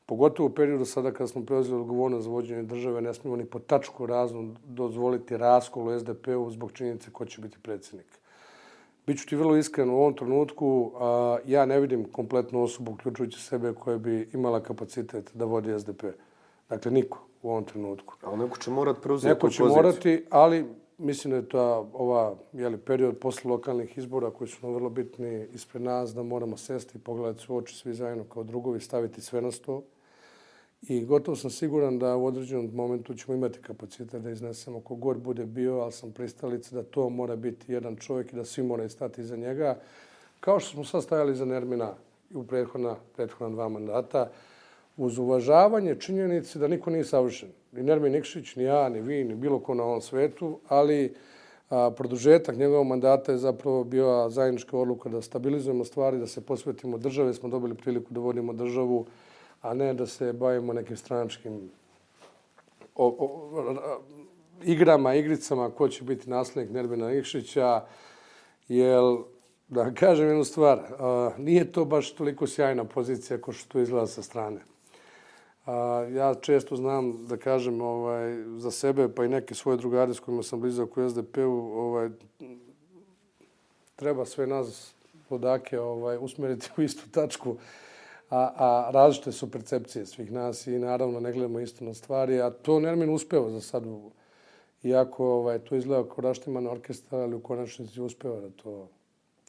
Pogotovo u periodu sada kada smo preuzeli odgovornost za vođenje države, ne smijemo ni po tačku raznu dozvoliti raskol u SDP-u zbog činjenice ko će biti predsjednik. Biću ti vrlo iskren u ovom trenutku, a, ja ne vidim kompletnu osobu, uključujući sebe, koja bi imala kapacitet da vodi SDP. Dakle, niko u ovom trenutku. Ali neko će morat preuzeti Neko će poziciju. morati, ali mislim da je to ova jeli, period posle lokalnih izbora koji su nam vrlo bitni ispred nas, da moramo sesti i pogledati su oči svi zajedno kao drugovi, staviti sve na sto. I gotovo sam siguran da u određenom momentu ćemo imati kapacitet da iznesemo kogod bude bio, ali sam pristalica da to mora biti jedan čovjek i da svi moraju stati iza njega. Kao što smo sad stajali za Nermina u prethodna, prethodna dva mandata, uz uvažavanje činjenice da niko nije savršen. Ni Nermin Nikšić, ni ja, ni vi, ni bilo ko na ovom svetu, ali a, produžetak njegovog mandata je zapravo bio zajednička odluka da stabilizujemo stvari, da se posvetimo države. Smo dobili priliku da vodimo državu a ne da se bavimo nekim stranačkim o, o, igrama, igricama, ko će biti naslednik Nermina Nikšića, jer, da kažem jednu stvar, a, nije to baš toliko sjajna pozicija ko što to izgleda sa strane. A, ja često znam da kažem ovaj, za sebe, pa i neke svoje drugare s kojima sam blizak u SDP-u, ovaj, treba sve nas odake ovaj, usmeriti u istu tačku a, a različite su percepcije svih nas i naravno ne gledamo isto na stvari, a to Nermin uspeva za sad. Iako ovaj, to izgleda kao raštiman orkestar, ali u konačnici uspeva da to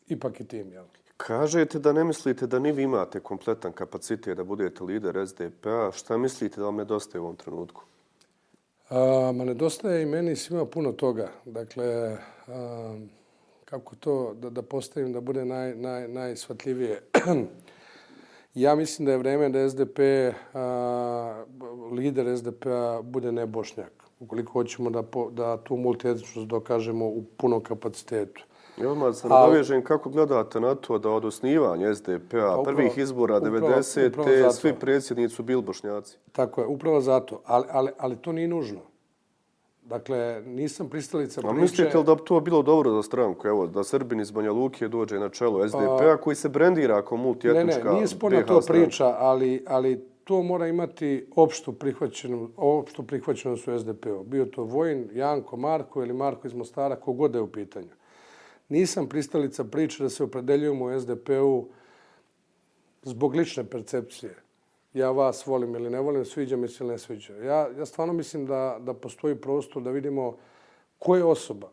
ipak i tim. Jel? Kažete da ne mislite da ni vi imate kompletan kapacitet da budete lider SDP-a. Šta mislite da vam nedostaje u ovom trenutku? A, ma nedostaje i meni svima puno toga. Dakle, a, kako to da, da postavim da bude naj, naj, najsvatljivije? Ja mislim da je vreme da SDP, a, lider SDP-a bude nebošnjak. Ukoliko hoćemo da, po, da tu multietničnost dokažemo u punom kapacitetu. Ja odmah se nadovežem kako gledate na to da od osnivanja SDP-a, pa prvih izbora 90. te svi predsjednici su bili bošnjaci. Tako je, upravo zato. Ali, ali, ali to nije nužno. Dakle, nisam pristalica priče... A mislite li da bi to bilo dobro za stranku? Evo, da Srbin iz Banja Luke dođe na čelo SDP-a koji se brendira kao multietnička Ne, ne, nije sporna to priča, ali, ali to mora imati opštu prihvaćenu, opštu prihvaćenu su SDP-u. Bio to Vojin, Janko, Marko ili Marko iz Mostara, kogod je u pitanju. Nisam pristalica priče da se opredeljujemo u SDP-u zbog lične percepcije. Ja vas volim ili ne volim, sviđa mi se ili ne sviđa. Ja, ja stvarno mislim da, da postoji prostor da vidimo ko je osoba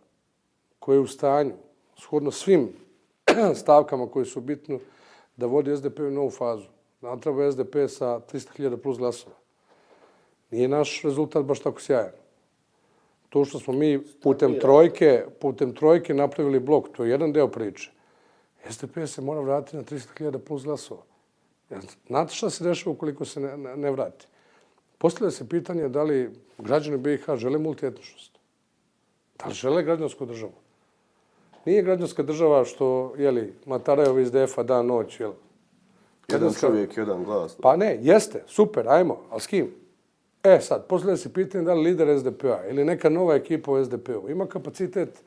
koja je u stanju, shodno svim stavkama koje su bitne, da vodi SDP u novu fazu. Nam treba SDP sa 300.000 plus glasova. Nije naš rezultat baš tako sjajan. To što smo mi putem trojke, putem trojke napravili blok, to je jedan deo priče. SDP se mora vratiti na 300.000 plus glasova. Znate šta se dešava ukoliko se ne, ne, ne vrati? Postavlja se pitanje da li građani BiH žele multietničnost. Da li žele građansku državu? Nije građanska država što, jeli, Matarajev iz DF-a dan, noć, jel? Jedan čovjek, jedan glas. Pa ne, jeste, super, ajmo, ali s kim? E sad, poslije se pitanje da li lider SDP-a ili neka nova ekipa u SDP-u ima kapacitet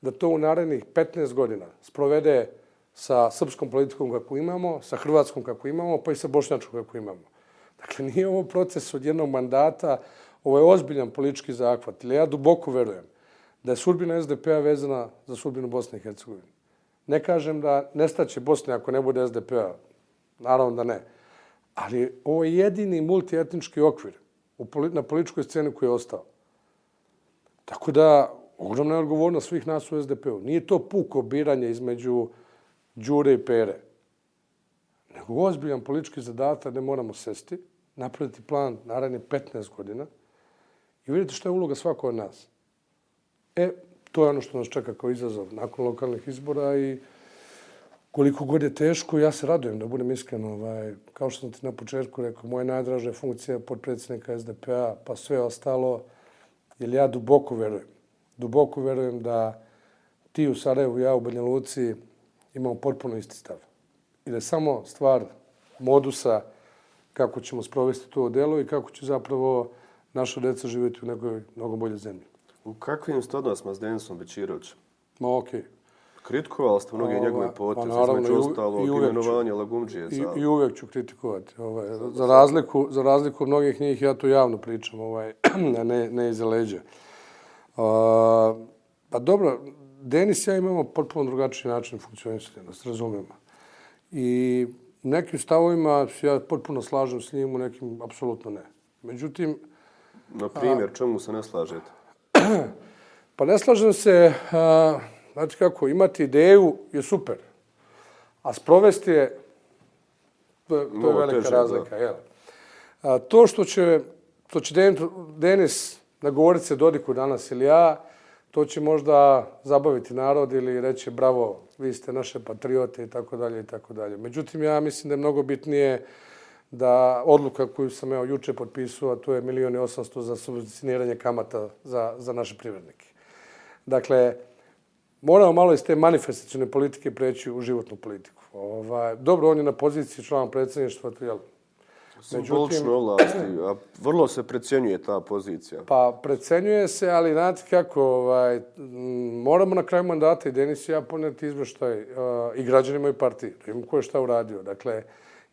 da to u narednih 15 godina sprovede sa srpskom politikom kako imamo, sa hrvatskom kako imamo, pa i sa bošnjačkom kako imamo. Dakle, nije ovo proces od jednog mandata, ovo je ozbiljan politički zahvat. Ili ja duboko verujem da je sudbina SDP-a vezana za sudbinu Bosne i Hercegovine. Ne kažem da nestaće Bosne ako ne bude SDP-a. Naravno da ne. Ali ovo je jedini multietnički okvir na političkoj sceni koji je ostao. Tako da, ogromna je odgovornost svih nas u SDP-u. Nije to puko biranje između Đure i Pere. Nego ozbiljan politički zadatak da moramo sesti, napraviti plan naravno 15 godina i vidjeti što je uloga svako od nas. E, to je ono što nas čeka kao izazov nakon lokalnih izbora i koliko god je teško, ja se radujem da budem iskren. Ovaj, kao što sam ti na početku rekao, moja najdraža funkcija podpredsjednika SDP-a, pa sve ostalo, jer ja duboko verujem. Duboko verujem da ti u Sarajevu, ja u Banja Luci, imamo potpuno isti stav. I da je samo stvar modusa kako ćemo sprovesti to delo i kako će zapravo naša deca živjeti u nekoj mnogo bolje zemlji. U kakvim ste odnosima s Denisom Bečirovićem? Ma okej. Okay. Kritikovali ste mnoge njegove pa poteze, pa, između ostalog, imenovanje Lagumđije. I, I uvijek ću kritikovati. Ovaj, za, razliku, za razliku od mnogih njih, ja to javno pričam, ovaj, ne, ne iza leđa. Uh, pa dobro, Denis ja imamo potpuno drugačiji način funkcionisanja, da se razumijemo. I nekim stavovima ja potpuno slažem s njim, u nekim apsolutno ne. Međutim... Na primjer, čemu se ne slažete? pa ne slažem se... Uh, Znači kako, imati ideju je super, a sprovesti je, to, to je velika teže, razlika. Jel? A, to što će, to će Denis nagovoriti se Dodiku danas ili ja, to će možda zabaviti narod ili reći bravo, vi ste naše patriote i tako dalje i tako dalje. Međutim, ja mislim da je mnogo bitnije da odluka koju sam evo juče potpisao, to je milijoni osamsto za subvencioniranje kamata za, za naše privrednike. Dakle, moramo malo iz te manifestacijne politike preći u životnu politiku. Ovaj, dobro, on je na poziciji člana predsjedništva, to je Međutim, vlasti, a vrlo se precenjuje ta pozicija. Pa precenjuje se, ali znate kako, ovaj, moramo na kraju mandata i Denis i ja poneti izveštaj uh, i građanima i partiji, da imamo ko je šta uradio. Dakle,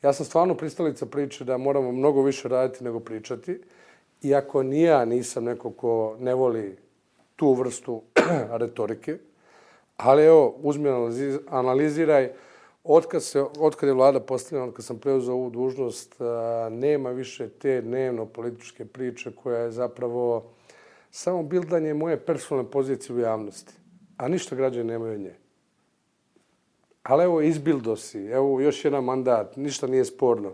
ja sam stvarno pristalica priče da moramo mnogo više raditi nego pričati. Iako nija nisam neko ko ne voli tu vrstu retorike, Ali evo, uzmi analiziraj, otkad, se, otkad je vlada postavljena, otkad sam preuzao ovu dužnost, nema više te dnevno političke priče koja je zapravo samo bildanje moje personalne pozicije u javnosti. A ništa građani nemaju od nje. Ali evo, izbildo si, evo, još jedan mandat, ništa nije sporno.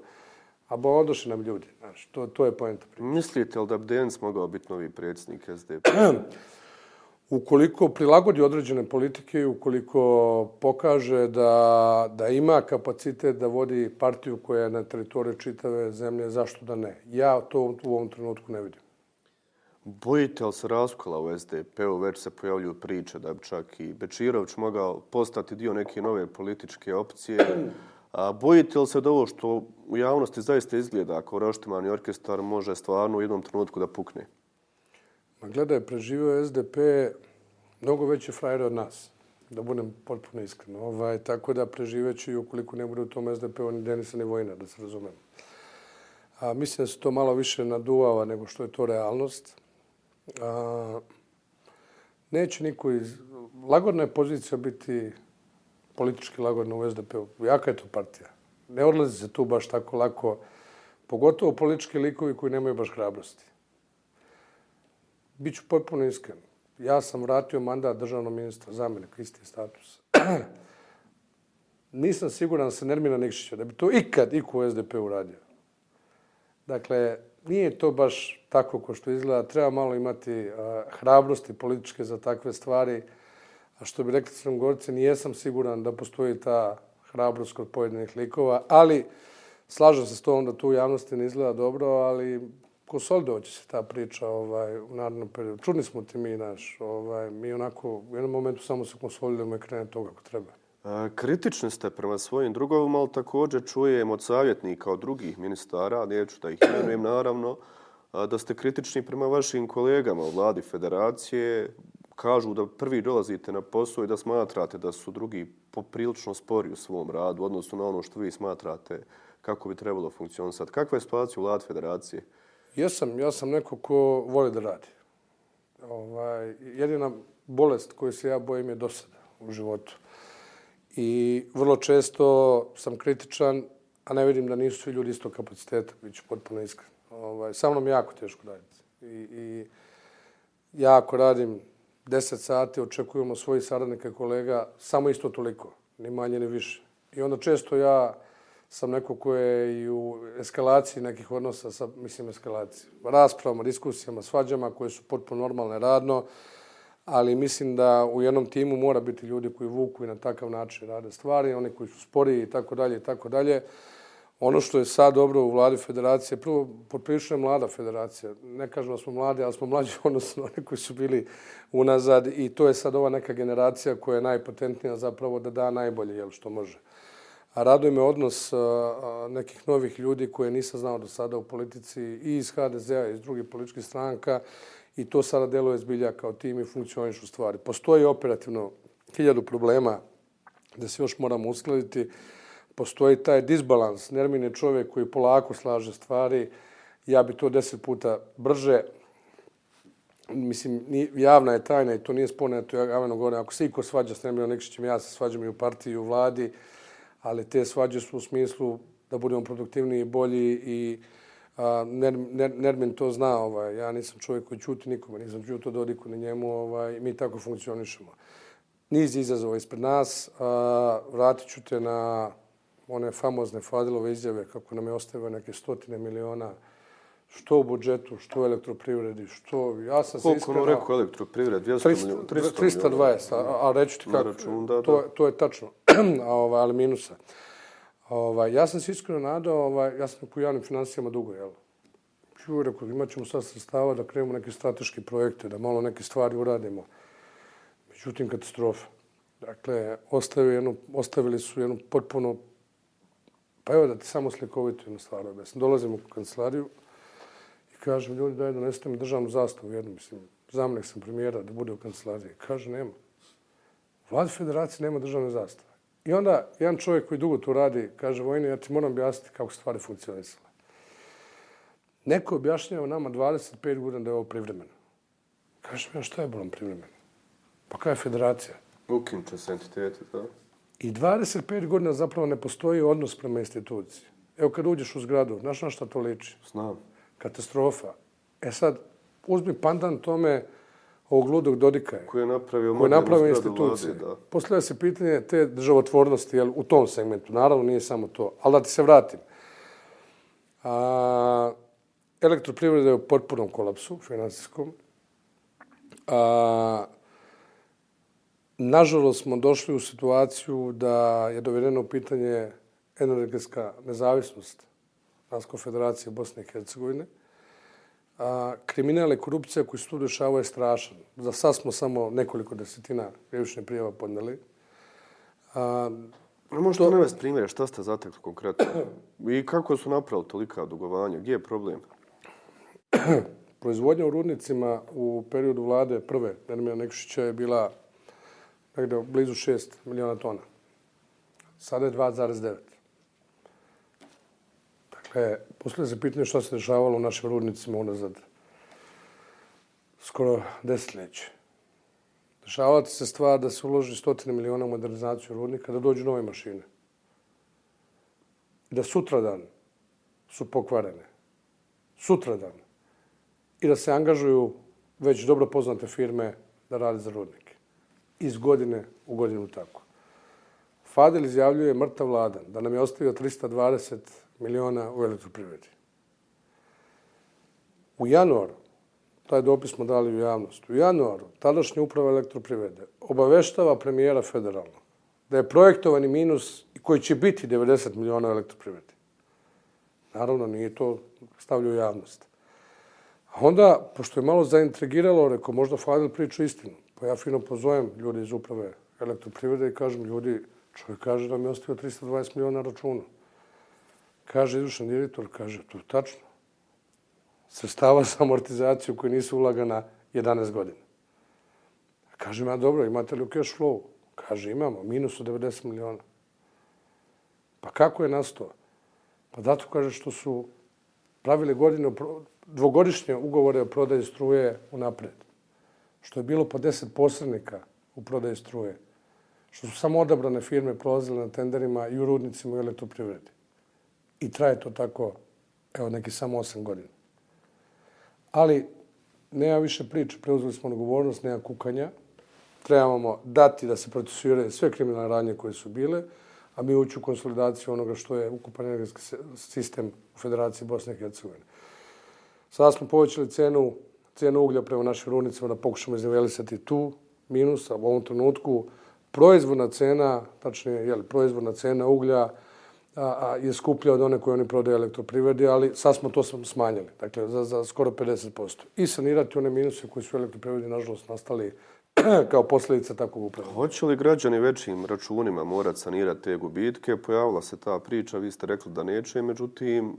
A bo odoše nam ljudi, znaš, to, to je pojenta priče. Mislite li da bi Denis mogao biti novi predsjednik SDP? ukoliko prilagodi određene politike i ukoliko pokaže da, da ima kapacitet da vodi partiju koja je na teritoriji čitave zemlje, zašto da ne? Ja to u ovom trenutku ne vidim. Bojite li se raskola u SDP-u? Već se pojavljuju priče da bi čak i Bečirović mogao postati dio neke nove političke opcije. A bojite li se da ovo što u javnosti zaista izgleda kao roštimani orkestar može stvarno u jednom trenutku da pukne? Ma gledaj, preživio SDP mnogo veće frajere od nas, da budem potpuno iskren. Ovaj, tako da preživeću i ukoliko ne bude u tom SDP-u ni Denisa ni Vojna, da se razumem. A, mislim da se to malo više naduvava nego što je to realnost. A, neće niko iz... Lagodna je pozicija biti politički lagodna u SDP-u. Jaka je to partija. Ne odlazi se tu baš tako lako, pogotovo politički likovi koji nemaju baš hrabrosti. Biću potpuno iskren. Ja sam vratio mandat državnog ministra za mene, isti status. Nisam siguran da se Nermina Nikšića, da bi to ikad iko u SDP uradio. Dakle, nije to baš tako ko što izgleda. Treba malo imati a, hrabrosti političke za takve stvari. A što bi rekli Crnogorci, nijesam siguran da postoji ta hrabrost kod pojedinih likova, ali slažem se s tom da tu u javnosti ne izgleda dobro, ali konsolidovat će se ta priča ovaj, u narodnom periodu. Čudni smo ti mi naš. Ovaj, mi onako u jednom momentu samo se konsolidujemo i krene to kako treba. Kritični ste prema svojim drugovima, ali također čujem od savjetnika, od drugih ministara, neću da ih imenujem naravno, da ste kritični prema vašim kolegama u vladi federacije. Kažu da prvi dolazite na posao i da smatrate da su drugi poprilično spori u svom radu, odnosno na ono što vi smatrate kako bi trebalo funkcionisati. Kakva je situacija u vladi federacije? Jesam, ja sam neko ko voli da radi. Ovaj, jedina bolest koju se ja bojim je dosada u životu. I vrlo često sam kritičan, a ne vidim da nisu svi ljudi isto kapaciteta, bit ću potpuno iskren. Ovaj, sa mnom jako teško raditi. I, I ja ako radim 10 sati, očekujemo svojih saradnika kolega samo isto toliko, ni manje ni više. I onda često ja sam neko ko je i u eskalaciji nekih odnosa sa, mislim, eskalaciji, raspravama, diskusijama, svađama koje su potpuno normalne radno, ali mislim da u jednom timu mora biti ljudi koji vuku i na takav način rade stvari, oni koji su sporiji i tako dalje i tako dalje. Ono što je sad dobro u vladi federacije, prvo, potprično je mlada federacija. Ne kažem da smo mladi, ali smo mlađi odnosno oni koji su bili unazad i to je sad ova neka generacija koja je najpotentnija zapravo da da najbolje jel, što može. A raduje me odnos nekih novih ljudi koje nisam znao do sada u politici i iz HDZ-a i iz drugih političkih stranka i to sada deluje zbilja kao tim i funkcionišu stvari. Postoji operativno hiljadu problema da se još moramo uskladiti. Postoji taj disbalans. Nermin je čovjek koji polako slaže stvari. Ja bi to deset puta brže. Mislim, javna je tajna i to nije spomenuto. Ja javno govorim, Ako se iko svađa s Nerminom Nikšićem, ja se svađam i u partiji i u vladi ali te svađe su u smislu da budemo produktivniji i bolji i a, Ner, Ner, Nermin to zna. Ovaj, ja nisam čovjek koji čuti nikome, nisam čuti Dodiku ni njemu. Ovaj, mi tako funkcionišemo. Niz izazova ispred nas. A, vratit ću te na one famozne Fadilove izjave kako nam je ostavio neke stotine miliona što u budžetu, što u elektroprivredi, što... Ja sam Koliko se iskreno... Koliko ono rekao elektroprivredi? 200 300, 320, a, a reću ti kako... Račun, da, da. To, to je tačno, ovaj, ali minusa. Ovaj, ja sam se iskreno nadao, ovaj, ja sam u javnim financijama dugo, jel? Ču, rekao, imat ćemo sad sredstava da krenemo neke strateške projekte, da malo neke stvari uradimo. Međutim, katastrofa. Dakle, ostavili, jednu, ostavili su jednu potpuno... Pa evo da ti samo slikovito jednu stvar objasnim. Dolazim u kancelariju, i kažem, ljudi, daj donesite mi državnu zastavu jednu, mislim, zamlek sam premijera da bude u kancelariji. Kaže, nema. Vlad federacije nema državne zastave. I onda jedan čovjek koji dugo tu radi, kaže, Vojni, ja ti moram objasniti kako stvari funkcionisale. Neko objašnjava nama 25 godina da je ovo privremeno. Kaže mi, šta je bolom privremeno? Pa kada je federacija? Ukinče se entiteti, da. I 25 godina zapravo ne postoji odnos prema instituciji. Evo kad uđeš u zgradu, znaš na šta to liči? Znam katastrofa. E sad, uzmi pandan tome ovog ludog Dodika je. Koji je napravio, koji je napravio institucije. Postavlja se pitanje te državotvornosti jel, u tom segmentu. Naravno, nije samo to. Ali da ti se vratim. A, elektroprivreda je u potpunom kolapsu financijskom. A, nažalost smo došli u situaciju da je dovedeno u pitanje energetska nezavisnost Dansko federacije Bosne i Hercegovine. A, kriminal i korupcija koji se tu dešava je strašan. Za sad smo samo nekoliko desetina krivične prijava podneli. A, Možete to... navesti primjer, šta ste zatekli konkretno? I kako su napravili tolika dugovanja? Gdje je problem? Proizvodnja u rudnicima u periodu vlade prve Nermina Nekšića je bila negde blizu 6 miliona tona. Sada je 2,9. Dakle, poslije se pitanje šta se dešavalo u našim rudnicima unazad skoro desetljeće. Dešavati se stvar da se uloži stotine miliona u modernizaciju rudnika, da dođu nove mašine. I da sutradan su pokvarene. Sutradan. I da se angažuju već dobro poznate firme da rade za rudnike. Iz godine u godinu tako. Fadel izjavljuje mrtav vladan da nam je ostavio 320 miliona u elektroprivredi. U januaru taj dopis smo dali u javnost. U januaru tadašnja uprava elektroprivrede obaveštava premijera federalno da je projektovani minus koji će biti 90 miliona Elektroprivredi. Naravno, nije to stavljio u javnost. A onda, pošto je malo zaintrigiralo, rekao, možda Fadil priča istinu. Pa ja fino pozovem ljudi iz uprave elektroprivrede i kažem, ljudi, čovjek kaže da mi je ostavio 320 miliona računa. Kaže izvršan direktor, kaže, to je tačno sredstava za amortizaciju koji nisu ulagana 11 godina. Kažem ja, dobro, imate li u cash flow? Kaže, imamo, minus od 90 miliona. Pa kako je nastao? Pa zato kaže što su pravili godine, dvogodišnje ugovore o prodaji struje u napred. Što je bilo po 10 posrednika u prodaji struje. Što su samo odabrane firme prolazile na tenderima i u rudnicima i u elektroprivredi. I traje to tako, evo, neki samo 8 godina. Ali nema više priče, preuzeli smo odgovornost, nema kukanja. Trebamo dati da se procesuiraju sve kriminalne radnje koje su bile, a mi ući u konsolidaciju onoga što je ukupan energetski sistem u Federaciji Bosne i Hercegovine. Sada smo povećali cenu, cenu uglja prema našim rudnicima da pokušamo iznivelisati tu minus, a u ovom trenutku proizvodna cena, tačnije, jel, proizvodna cena uglja, a, a, je skuplja od one koje oni prodaju elektroprivredi, ali sad smo to smanjili, dakle, za, za skoro 50%. I sanirati one minuse koji su u elektroprivredi, nažalost, nastali kao posljedica takvog upravljanja. Hoće li građani većim računima morati sanirati te gubitke? Pojavila se ta priča, vi ste rekli da neće, međutim, e,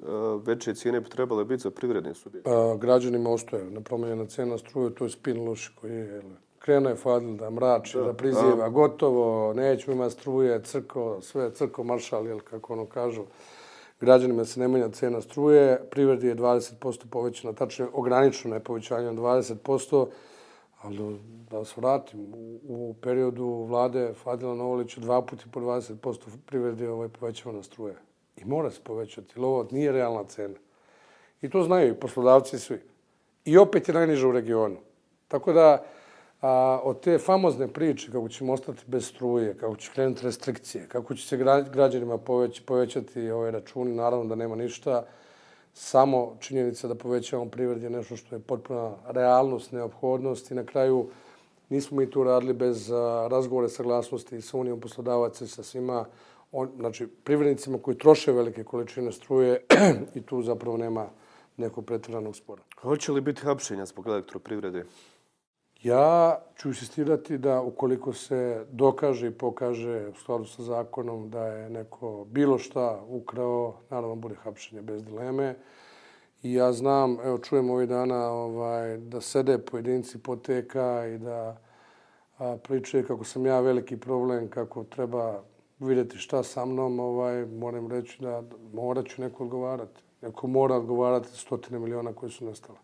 veće cijene bi trebale biti za privredne subjekte. Građanima ostaje nepromenjena cena struje, to je spin loš koji je krenuo je Fadil da mrači, da, da priziva, a... gotovo, nećemo imati struje, crko, sve crko maršal, jel, kako ono kažu, građanima se ne menja cena struje, privredi je 20% povećana, tačno ograničeno je povećanje od 20%, ali da se vratim, u, u periodu vlade Fadila Novolića dva puta po 20% privredi je ovaj povećavana struje. I mora se povećati, jer ovo nije realna cena. I to znaju i poslodavci svi. I opet je najniža u regionu. Tako da, a, od te famozne priče kako ćemo ostati bez struje, kako će krenuti restrikcije, kako će se građanima poveć, povećati ove računi, naravno da nema ništa. Samo činjenica da povećavamo privred je nešto što je potpuna realnost, neophodnost i na kraju nismo mi tu radili bez a, razgovore saglasnosti sa Unijom poslodavaca i sa svima on, znači, privrednicima koji troše velike količine struje i tu zapravo nema nekog pretiranog spora. Hoće li biti hapšenja zbog elektroprivrede? Ja ću insistirati da ukoliko se dokaže i pokaže u skladu sa zakonom da je neko bilo šta ukrao, naravno bude hapšenje bez dileme. I ja znam, evo čujem ovih dana ovaj, da sede pojedinci poteka i da a, pričaju kako sam ja veliki problem, kako treba vidjeti šta sa mnom, ovaj, moram reći da morat ću neko odgovarati. Neko mora odgovarati stotine miliona koji su nestali.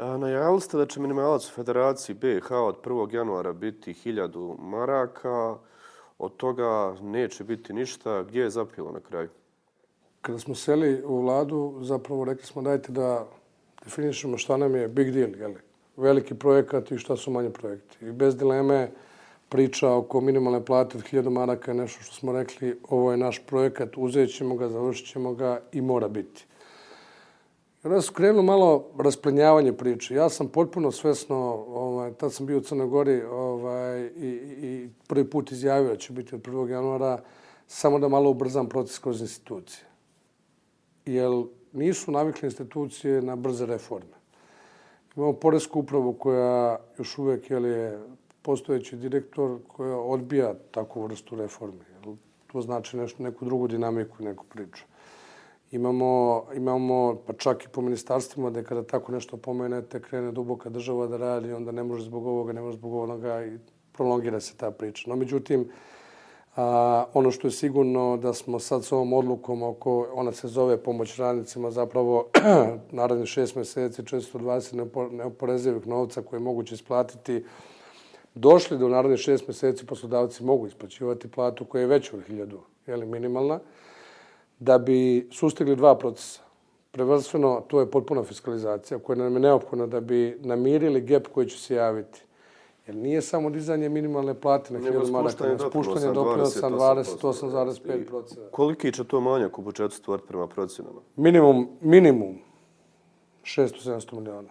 Najavili ste da će minimalac u Federaciji BiH od 1. januara biti 1000 maraka. Od toga neće biti ništa. Gdje je zapilo na kraju? Kada smo seli u vladu, zapravo rekli smo dajte da definišemo šta nam je big deal, jeli? veliki projekat i šta su manje projekti. I bez dileme priča oko minimalne plate od 1000 maraka je nešto što smo rekli, ovo je naš projekat, uzet ćemo ga, završit ćemo ga i mora biti. I onda su krenulo malo rasplenjavanje priče. Ja sam potpuno svesno, ovaj, tad sam bio u Crnoj Gori ovaj, i, i prvi put izjavio da će biti od 1. januara samo da malo ubrzam proces kroz institucije. Jer nisu navikle institucije na brze reforme. Imamo Poresku upravu koja još uvijek je postojeći direktor koja odbija takvu vrstu reforme. Jel, To znači nešto, neku drugu dinamiku, neku priču. Imamo, imamo pa čak i po ministarstvima da kada tako nešto pomenete, krene duboka država da radi, onda ne može zbog ovoga, ne može zbog onoga i prolongira se ta priča. No, međutim, a, ono što je sigurno da smo sad s ovom odlukom oko, ona se zove pomoć radnicima, zapravo naredni šest meseci, 420 neoporezivih novca koje je moguće isplatiti, došli do narednih šest meseci, poslodavci mogu isplaćivati platu koja je veća od hiljadu, je li minimalna, da bi sustigli dva procesa. Prevrstveno, to je potpuna fiskalizacija koja nam je neophodna da bi namirili gap koji će se javiti. Jer nije samo dizanje minimalne plate na hiljadu maraka, nego spuštanje doprinosa 28,5%. Koliki će to manjak u budžetu stvoriti prema procenama? Minimum, minimum 600-700 miliona.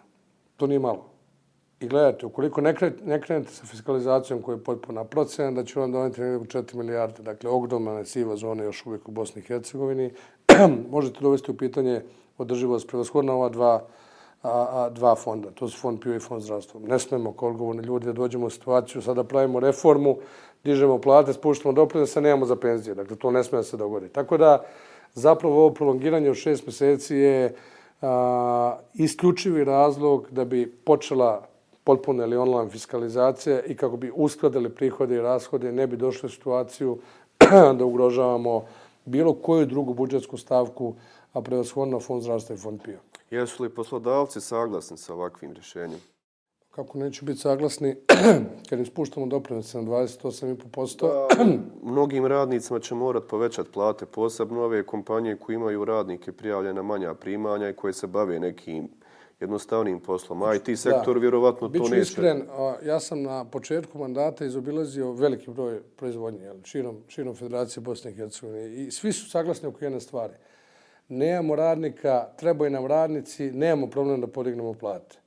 To nije malo. I gledajte, ukoliko ne, krenete, ne krenete sa fiskalizacijom koja je potpuna procena, da će vam doneti nekako 4 milijarde. Dakle, ogromna je siva zona još uvijek u Bosni i Hercegovini. Možete dovesti u pitanje održivost prevashodna ova dva, a, a, dva fonda. To su fond PIO i fond zdravstva. Ne smemo kao odgovorni ljudi da dođemo u situaciju, sada pravimo reformu, dižemo plate, spuštamo doprinose, nemamo za penzije. Dakle, to ne smije da se dogodi. Tako da, zapravo ovo prolongiranje od šest mjeseci je a, isključivi razlog da bi počela potpuna ili online fiskalizacija i kako bi uskladili prihode i rashode, ne bi došli u situaciju da ugrožavamo bilo koju drugu budžetsku stavku, a prevashodno fond zdravstva i fond PIO. Jesu li poslodavci saglasni sa ovakvim rješenjem? Kako neće biti saglasni kad im spuštamo doprinose na 28,5%? Pa, mnogim radnicima će morat povećati plate, posebno ove kompanije koje imaju radnike prijavljena manja primanja i koje se bave nekim jednostavnim poslom. A IT sektor da. vjerovatno Biću to neće. iskren, ja sam na početku mandata izobilazio veliki broj proizvodnje jel, širom, širom Federacije Bosne i Hercegovine i svi su saglasni oko jedne stvari. Nemamo radnika, trebaju nam radnici, nemamo problem da podignemo plate.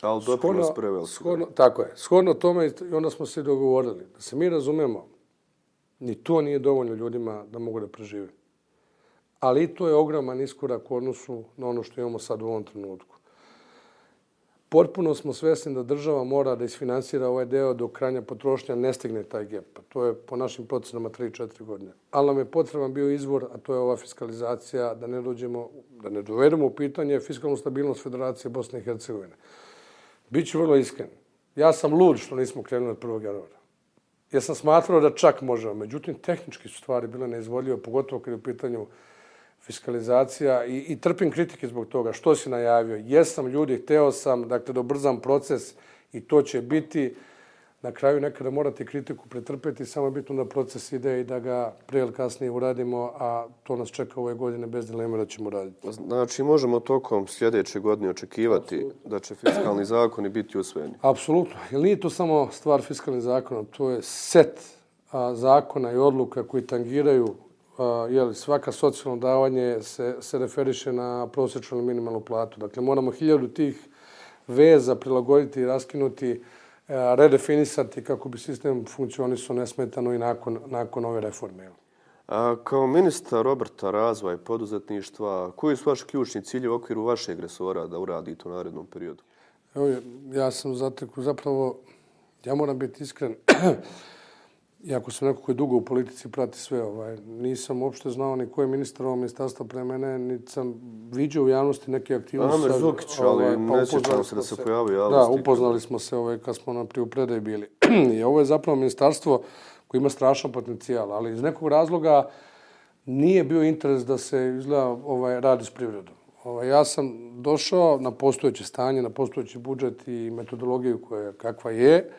Ali doprinos prevel shodno, Tako je. Shodno tome i onda smo se dogovorili. Da se mi razumemo, ni to nije dovoljno ljudima da mogu da prežive. Ali to je ogroman iskorak u odnosu na ono što imamo sad u ovom trenutku. Potpuno smo svesni da država mora da isfinansira ovaj deo do kranja potrošnja ne stigne taj gap. Pa to je po našim procenama 3-4 godine. Ali nam je potreban bio izvor, a to je ova fiskalizacija, da ne, dođemo, da ne dovedemo u pitanje fiskalnu stabilnost Federacije Bosne i Hercegovine. Biću vrlo iskren. Ja sam lud što nismo krenuli od 1. januara. Ja sam smatrao da čak možemo. Međutim, tehnički su stvari bile neizvodljive, pogotovo kad je u pitanju fiskalizacija i, i trpim kritike zbog toga. Što si najavio? Jesam ljudi, hteo sam dakle, da obrzam proces i to će biti na kraju nekada morate kritiku pretrpeti, samo je bitno da proces ide i da ga prije ili kasnije uradimo, a to nas čeka ove godine bez dileme da ćemo raditi. Znači, možemo tokom sljedeće godine očekivati Absolutno. da će fiskalni zakoni biti usvojeni? Apsolutno. Jer nije to samo stvar fiskalnih zakona, to je set a, zakona i odluka koji tangiraju jeli, svaka socijalno davanje se, se referiše na prosječnu minimalnu platu. Dakle, moramo hiljadu tih veza prilagoditi i raskinuti, redefinisati kako bi sistem funkcionisao nesmetano i nakon, nakon ove reforme. A, kao ministar Roberta razvoja i poduzetništva, koji su vaši ključni cilji u okviru vašeg resora da uradite u narednom periodu? Evo, ja sam zateku, zapravo, ja moram biti iskren, Iako sam neko koji dugo u politici prati sve, ovaj, nisam uopšte znao ni ko je ministar ovog ministarstva pre mene, niti sam vidio u javnosti neke aktivnosti. Amer Zukić, ali ovaj, pa ne sjećam se da se pojavio Da, upoznali smo se ovaj, kad smo na priju predaj bili. I ovo je zapravo ministarstvo koje ima strašan potencijal, ali iz nekog razloga nije bio interes da se izgleda ovaj, radi s privredom. Ovaj, ja sam došao na postojeće stanje, na postojeći budžet i metodologiju koja kakva je.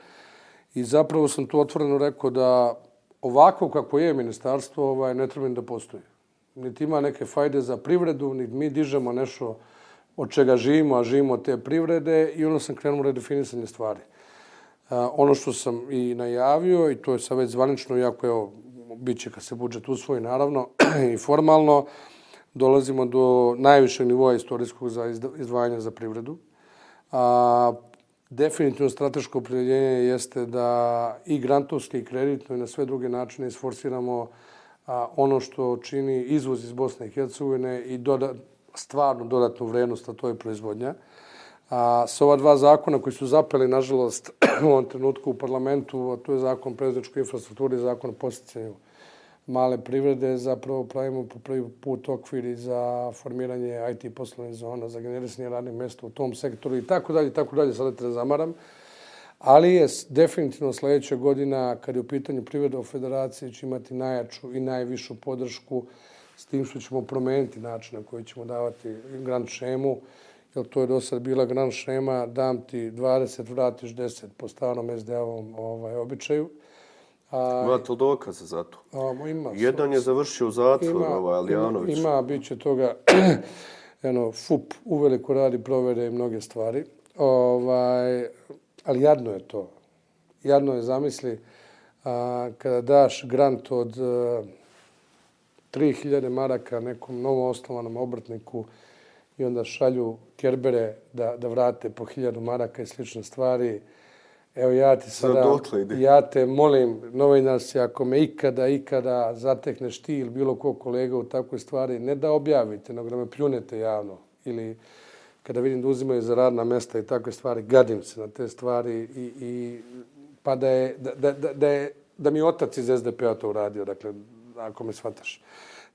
I zapravo sam tu otvoreno rekao da ovako kako je ministarstvo ovaj, ne treba da postoji. Niti ima neke fajde za privredu, niti mi dižemo nešto od čega živimo, a živimo te privrede i onda sam krenuo redefinisanje stvari. A, ono što sam i najavio, i to je sad već zvanično, iako je bit će kad se budžet usvoji, naravno, i formalno, dolazimo do najvišeg nivoa istorijskog za izdvajanja za privredu. A, definitivno strateško opredjeljenje jeste da i grantovski i kreditno i na sve druge načine isforsiramo a, ono što čini izvoz iz Bosne i Hercegovine i doda, stvarnu dodatnu vrednost, a to je proizvodnja. A sa ova dva zakona koji su zapeli, nažalost, u ovom trenutku u parlamentu, a to je zakon o prezničkoj infrastrukturi i zakon o posticanju male privrede, zapravo pravimo po prvi put okviri za formiranje IT poslovne zona, za generisanje radnih mjesta u tom sektoru i tako dalje, tako dalje, sada te zamaram. Ali je definitivno sljedeća godina, kad je u pitanju privreda u federaciji, će imati najjaču i najvišu podršku s tim što ćemo promijeniti način na koji ćemo davati grant šemu, jer to je do sad bila grant šema, dam ti 20, vratiš 10 po stanom SD-ovom ovaj, običaju. Imate li dokaze za to? A, ima. Jedan je završio u zatvoru, ovaj Alijanović. Ima, ima bit će toga, eno, FUP uveliko radi provere i mnoge stvari. Ovaj, ali jadno je to. Jadno je zamisli a, kada daš grant od a, 3000 maraka nekom novo osnovanom obrtniku i onda šalju kerbere da, da vrate po 1000 maraka i slične stvari. Evo ja ti sada, ja te molim, novinarci, ako me ikada, ikada zatekneš ti ili bilo ko kolega u takvoj stvari, ne da objavite, nego da me pljunete javno. Ili kada vidim da uzimaju za radna mesta i takve stvari, gadim se na te stvari i, i pa da, je, da, da, da, je, da mi otac iz SDP-a to uradio, dakle, ako me shvataš.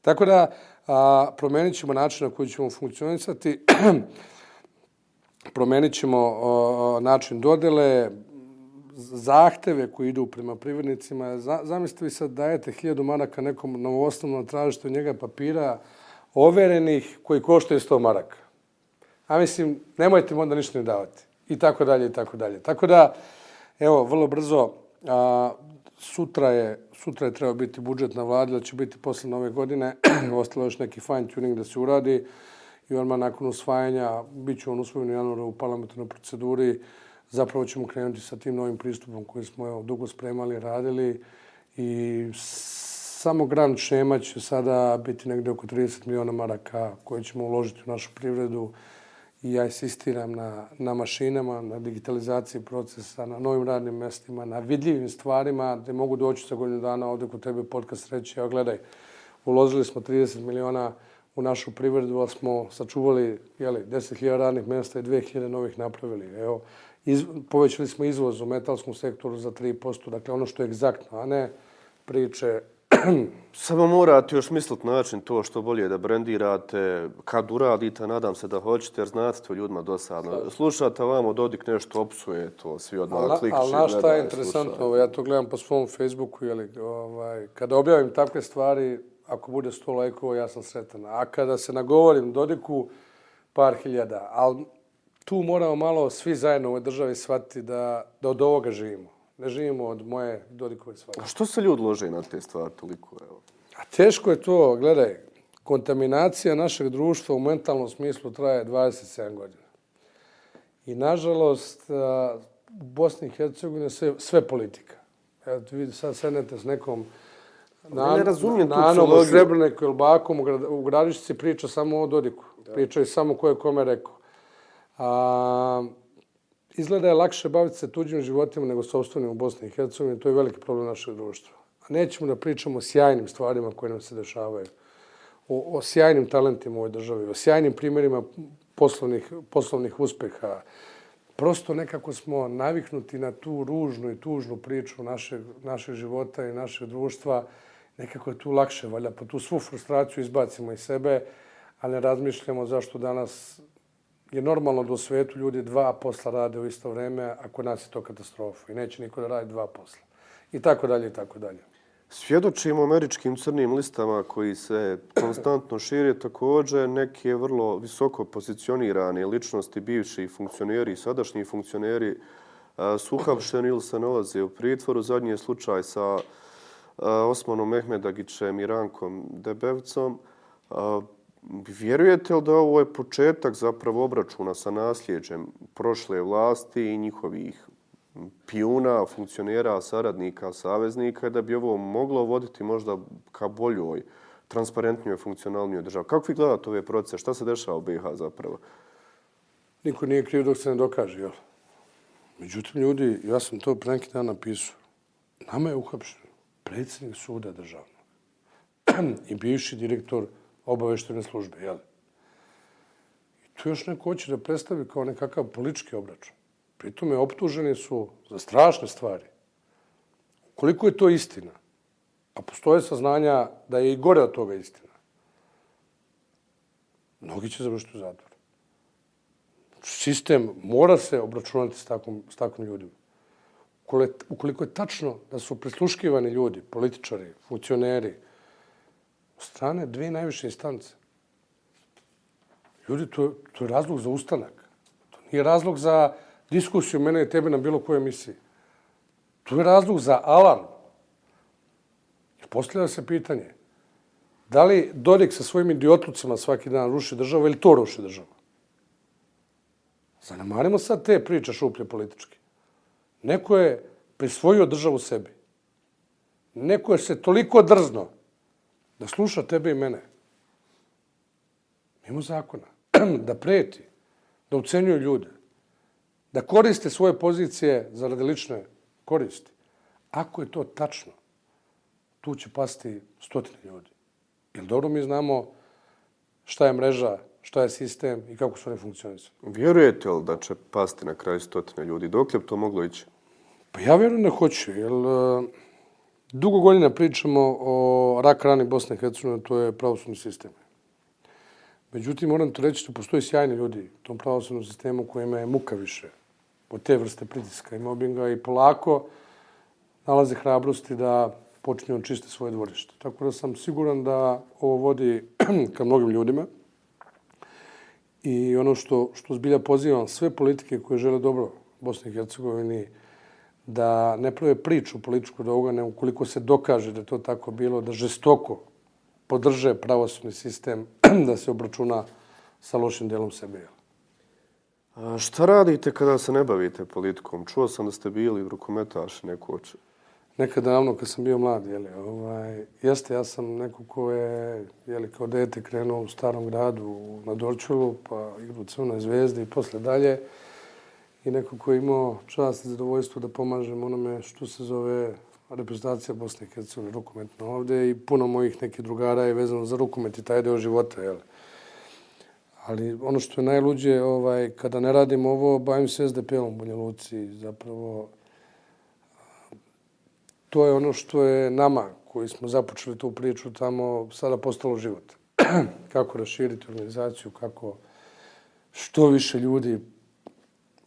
Tako da, a, promenit ćemo način na koji ćemo funkcionisati, promenit ćemo a, način dodele, zahteve koji idu prema privrednicima. Zamislite vi sad dajete hiljadu maraka nekom novoosnovnom tražite od njega papira overenih koji koštaju 100 maraka. A mislim, nemojte mu onda ništa ne davati. I tako dalje, i tako dalje. Tako da, evo, vrlo brzo, a, sutra je, sutra je trebao biti budžet na vladi, da će biti posle nove godine. Ostalo još neki fine tuning da se uradi. I odmah nakon usvajanja, bit će on usvojen u januaru u parlamentarnoj proceduri, zapravo ćemo krenuti sa tim novim pristupom koji smo evo, dugo spremali, radili i samo grand šema će sada biti negde oko 30 miliona maraka koje ćemo uložiti u našu privredu i ja insistiram na, na mašinama, na digitalizaciji procesa, na novim radnim mestima, na vidljivim stvarima gde mogu doći za godinu dana ovde kod tebe podcast reći, evo gledaj, uložili smo 30 miliona u našu privredu, ali smo sačuvali jeli, 10.000 radnih mesta i 2.000 novih napravili. Evo, iz, povećali smo izvoz u metalskom sektoru za 3%, dakle ono što je egzaktno, a ne priče Samo morate još misliti način to što bolje da brendirate, kad uradite, nadam se da hoćete, jer znate to ljudima dosadno. Slušate vamo, Dodik nešto opsuje, to svi odmah klikće. Ali znaš šta je interesantno, ja to gledam po svom Facebooku, jeli, ovaj, kada objavim takve stvari, ako bude sto lajkova, ja sam sretan. A kada se nagovorim Dodiku, par hiljada. Ali tu moramo malo svi zajedno u ovoj državi shvatiti da, da od ovoga živimo ne živimo od moje Dodikove svake. A što se ljudi lože na te stvari toliko? Evo? A teško je to, gledaj, kontaminacija našeg društva u mentalnom smislu traje 27 godina. I nažalost, u Bosni i Hercegovini sve, sve politika. Evo, vidi, sad sednete s nekom na, ne razumijem na, na anom Srebrneku ili Bakom u gradišci priča samo o Dodiku. Pričaju samo ko je kome rekao. A, izgleda je lakše baviti se tuđim životima nego sobstvenim u Bosni i Hercegovini. To je veliki problem našeg društva. A nećemo da pričamo o sjajnim stvarima koje nam se dešavaju. O, o sjajnim talentima u ovoj državi, o sjajnim primjerima poslovnih, poslovnih uspeha. Prosto nekako smo naviknuti na tu ružnu i tužnu priču našeg, našeg života i našeg društva. Nekako je tu lakše, valja, pa tu svu frustraciju izbacimo iz sebe, a ne razmišljamo zašto danas je normalno da u svetu ljudi dva posla rade u isto vreme, ako nas je to katastrofa i neće niko da radi dva posla. I tako dalje, i tako dalje. Svjedočimo američkim crnim listama koji se konstantno šire također neke vrlo visoko pozicionirane ličnosti, bivši funkcioneri i sadašnji funkcioneri su uhapšeni ili se nalaze u pritvoru. Zadnji je slučaj sa Osmanom Mehmedagićem i Rankom Debevcom. Vjerujete li da ovo je početak zapravo obračuna sa nasljeđem prošle vlasti i njihovih pijuna, funkcionera, saradnika, saveznika, da bi ovo moglo voditi možda ka boljoj, transparentnijoj, funkcionalnijoj državi? Kako vi gledate ove procese? Šta se dešava u BiH zapravo? Niko nije kriv dok se ne dokaže, jel? Međutim, ljudi, ja sam to pre neki dan napisao. Nama je uhapšen predsjednik suda državnog i bivši direktor obaveštene službe, jel? to još neko hoće da predstavi kao nekakav politički obračun. Pritome optuženi su za strašne stvari. Koliko je to istina? A postoje saznanja da je i gore od toga istina. Mnogi će završiti u zatvor. Sistem mora se obračunati s takvim, s takvim ljudima. Ukoliko je tačno da su prisluškivani ljudi, političari, funkcioneri, strane dvije najviše instance, ljudi, to, to je razlog za ustanak. To nije razlog za diskusiju mene i tebe na bilo kojoj emisiji. To je razlog za alarm. Postavlja se pitanje, da li Dodik sa svojim idiotlucima svaki dan ruši državu ili to ruši državu? Zanemarimo sad te priče šuplje političke. Neko je prisvojio državu sebi. Neko je se toliko drzno da sluša tebe i mene. Mimo zakona. da preti, da ucenjuju ljude, da koriste svoje pozicije za rade lične koristi. Ako je to tačno, tu će pasti stotine ljudi. Jer dobro mi znamo šta je mreža, šta je sistem i kako su one funkcionisane. Vjerujete li da će pasti na kraju stotine ljudi? Dok je to moglo ići? Pa ja vjerujem da hoću, jer uh, dugo godina pričamo o rak rani Bosne i Hercegovine, to je pravosudni sistem. Međutim, moram to reći da postoji sjajni ljudi u tom pravosudnom sistemu kojima je muka više od te vrste pritiska i mobinga i polako nalaze hrabrosti da počinju čiste svoje dvorište. Tako da sam siguran da ovo vodi ka mnogim ljudima. I ono što, što zbilja pozivam sve politike koje žele dobro Bosni i Hercegovini, da ne prave priču političku do ovoga, ne ukoliko se dokaže da to tako bilo, da žestoko podrže pravosudni sistem da se obračuna sa lošim delom sebe. A šta radite kada se ne bavite politikom? Čuo sam da ste bili rukometaš nekoć. Nekad davno, kad sam bio mlad, jeli, ovaj, jeste, ja sam neko ko je jeli, kao dete krenuo u starom gradu na Dorčulu, pa igru u Crvenoj zvezdi i posle dalje. I neko ko je imao čast i zadovoljstvo da pomažem onome što se zove reprezentacija Bosne i Hercegovine rukometna ovde i puno mojih nekih drugara je vezano za rukomet i taj deo života. Jel? Ali ono što je najluđe, ovaj, kada ne radim ovo, bavim se SDP-om u Banja Luci. Zapravo, to je ono što je nama, koji smo započeli tu priču tamo, sada postalo život. kako raširiti organizaciju, kako što više ljudi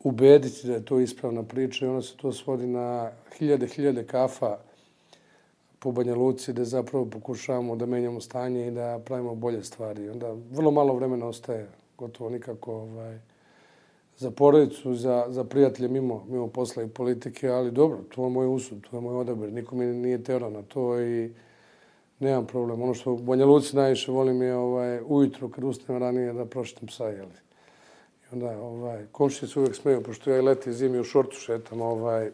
ubediti da je to ispravna priča i ona se to svodi na hiljade, hiljade kafa po Banja Luci da zapravo pokušavamo da menjamo stanje i da pravimo bolje stvari. Onda vrlo malo vremena ostaje, gotovo nikako ovaj, za porodicu, za, za prijatelje mimo, mimo posla i politike, ali dobro, to je moj usud, to je moj odabir. Niko mi nije terao na to i nemam problem. Ono što u Banja Luci najviše volim je ovaj, ujutru kad ustanem ranije da prošetam psa, jeli onda ovaj, komšije se uvijek smeju, pošto ja i leti zimi u šortu šetam, ovaj,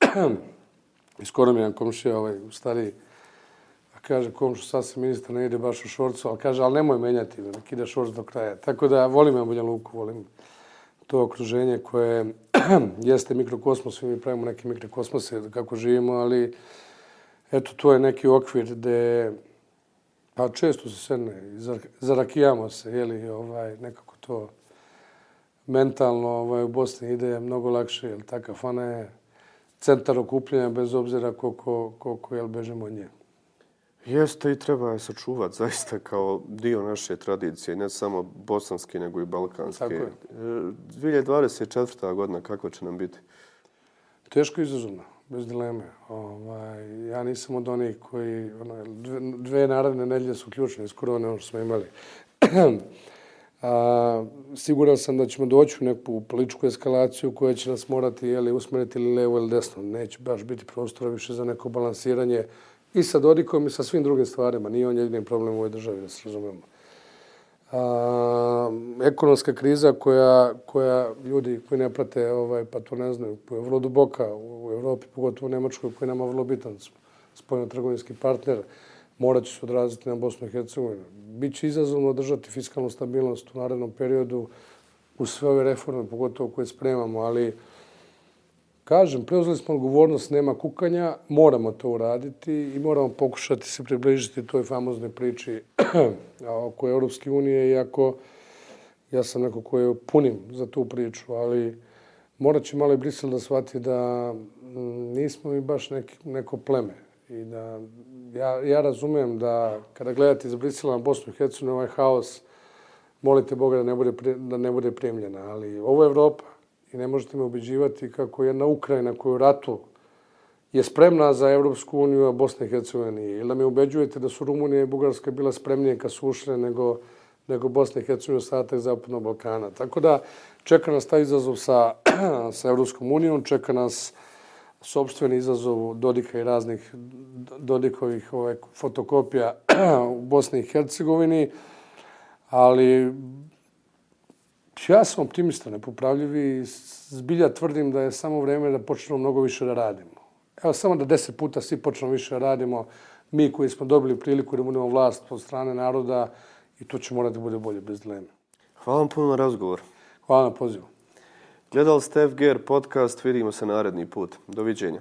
i skoro mi jedan komšija, ovaj, stari, a kaže komšu, sad se ministar ne ide baš u šorcu, ali kaže, ali nemoj menjati, da ide šorc do kraja. Tako da volim ja Banja Luku, volim to okruženje koje jeste mikrokosmos, mi pravimo neke mikrokosmose kako živimo, ali eto, to je neki okvir gde pa često se sedne, zarakijamo se, jeli, ovaj, nekako to mentalno ovaj, u Bosni ide mnogo lakše, jer ta kafana je centar okupljanja bez obzira koliko, koliko jel, bežemo od nje. Jeste i treba je sačuvati zaista kao dio naše tradicije, ne samo bosanske nego i balkanske. Tako je. 2024. godina, kako će nam biti? Teško izazovno, bez dileme. Ovaj, ja nisam od onih koji, ono, dve, dve narodne nedlje su ključne iz korone, ono što smo imali. A, siguran sam da ćemo doći u neku političku eskalaciju koja će nas morati jeli, usmeriti ili levo ili desno. Neće baš biti prostora više za neko balansiranje i sa Dodikom i sa svim drugim stvarima. Nije on jedini problem u ovoj državi, da se razumemo. A, ekonomska kriza koja, koja ljudi koji ne prate, ovaj, pa to ne znaju, je vrlo duboka u Evropi, pogotovo u Nemačkoj, koji je nama vrlo bitan spojno-trgovinski partner, morat će se odraziti na Bosnu i Hercegovinu Biće izazovno održati fiskalnu stabilnost u narednom periodu u sve ove reforme, pogotovo koje spremamo, ali kažem, preuzeli smo odgovornost, nema kukanja, moramo to uraditi i moramo pokušati se približiti toj famoznoj priči oko Europske unije, iako Ja sam neko koji je punim za tu priču, ali morat će malo i Brisel da shvati da mm, nismo mi baš neki, neko pleme. I da ja, ja razumem da kada gledate iz Brisela na Bosnu i Hercegovinu ovaj haos, molite Boga da ne bude, da ne bude primljena. Ali ovo je Evropa i ne možete me ubeđivati kako jedna Ukrajina koja u ratu je spremna za Evropsku uniju, a Bosna i Hercegovina nije. Ili da me ubeđujete da su Rumunija i Bugarska bila spremnije kad su ušle nego, nego Bosna i Hercegovina ostatak Zapadnog Balkana. Tako da čeka nas taj izazov sa, sa Evropskom unijom, čeka nas sobstveni izazov Dodika i raznih Dodikovih ovaj, fotokopija u Bosni i Hercegovini, ali ja sam optimista, nepopravljiv i zbilja tvrdim da je samo vreme da počnemo mnogo više da radimo. Evo, samo da deset puta svi počnemo više da radimo, mi koji smo dobili priliku da budemo vlast od strane naroda i to će morati da bude bolje bez dileme. Hvala vam puno na razgovor. Hvala na pozivu. Gledali ste FGR podcast, vidimo se naredni put. Doviđenja.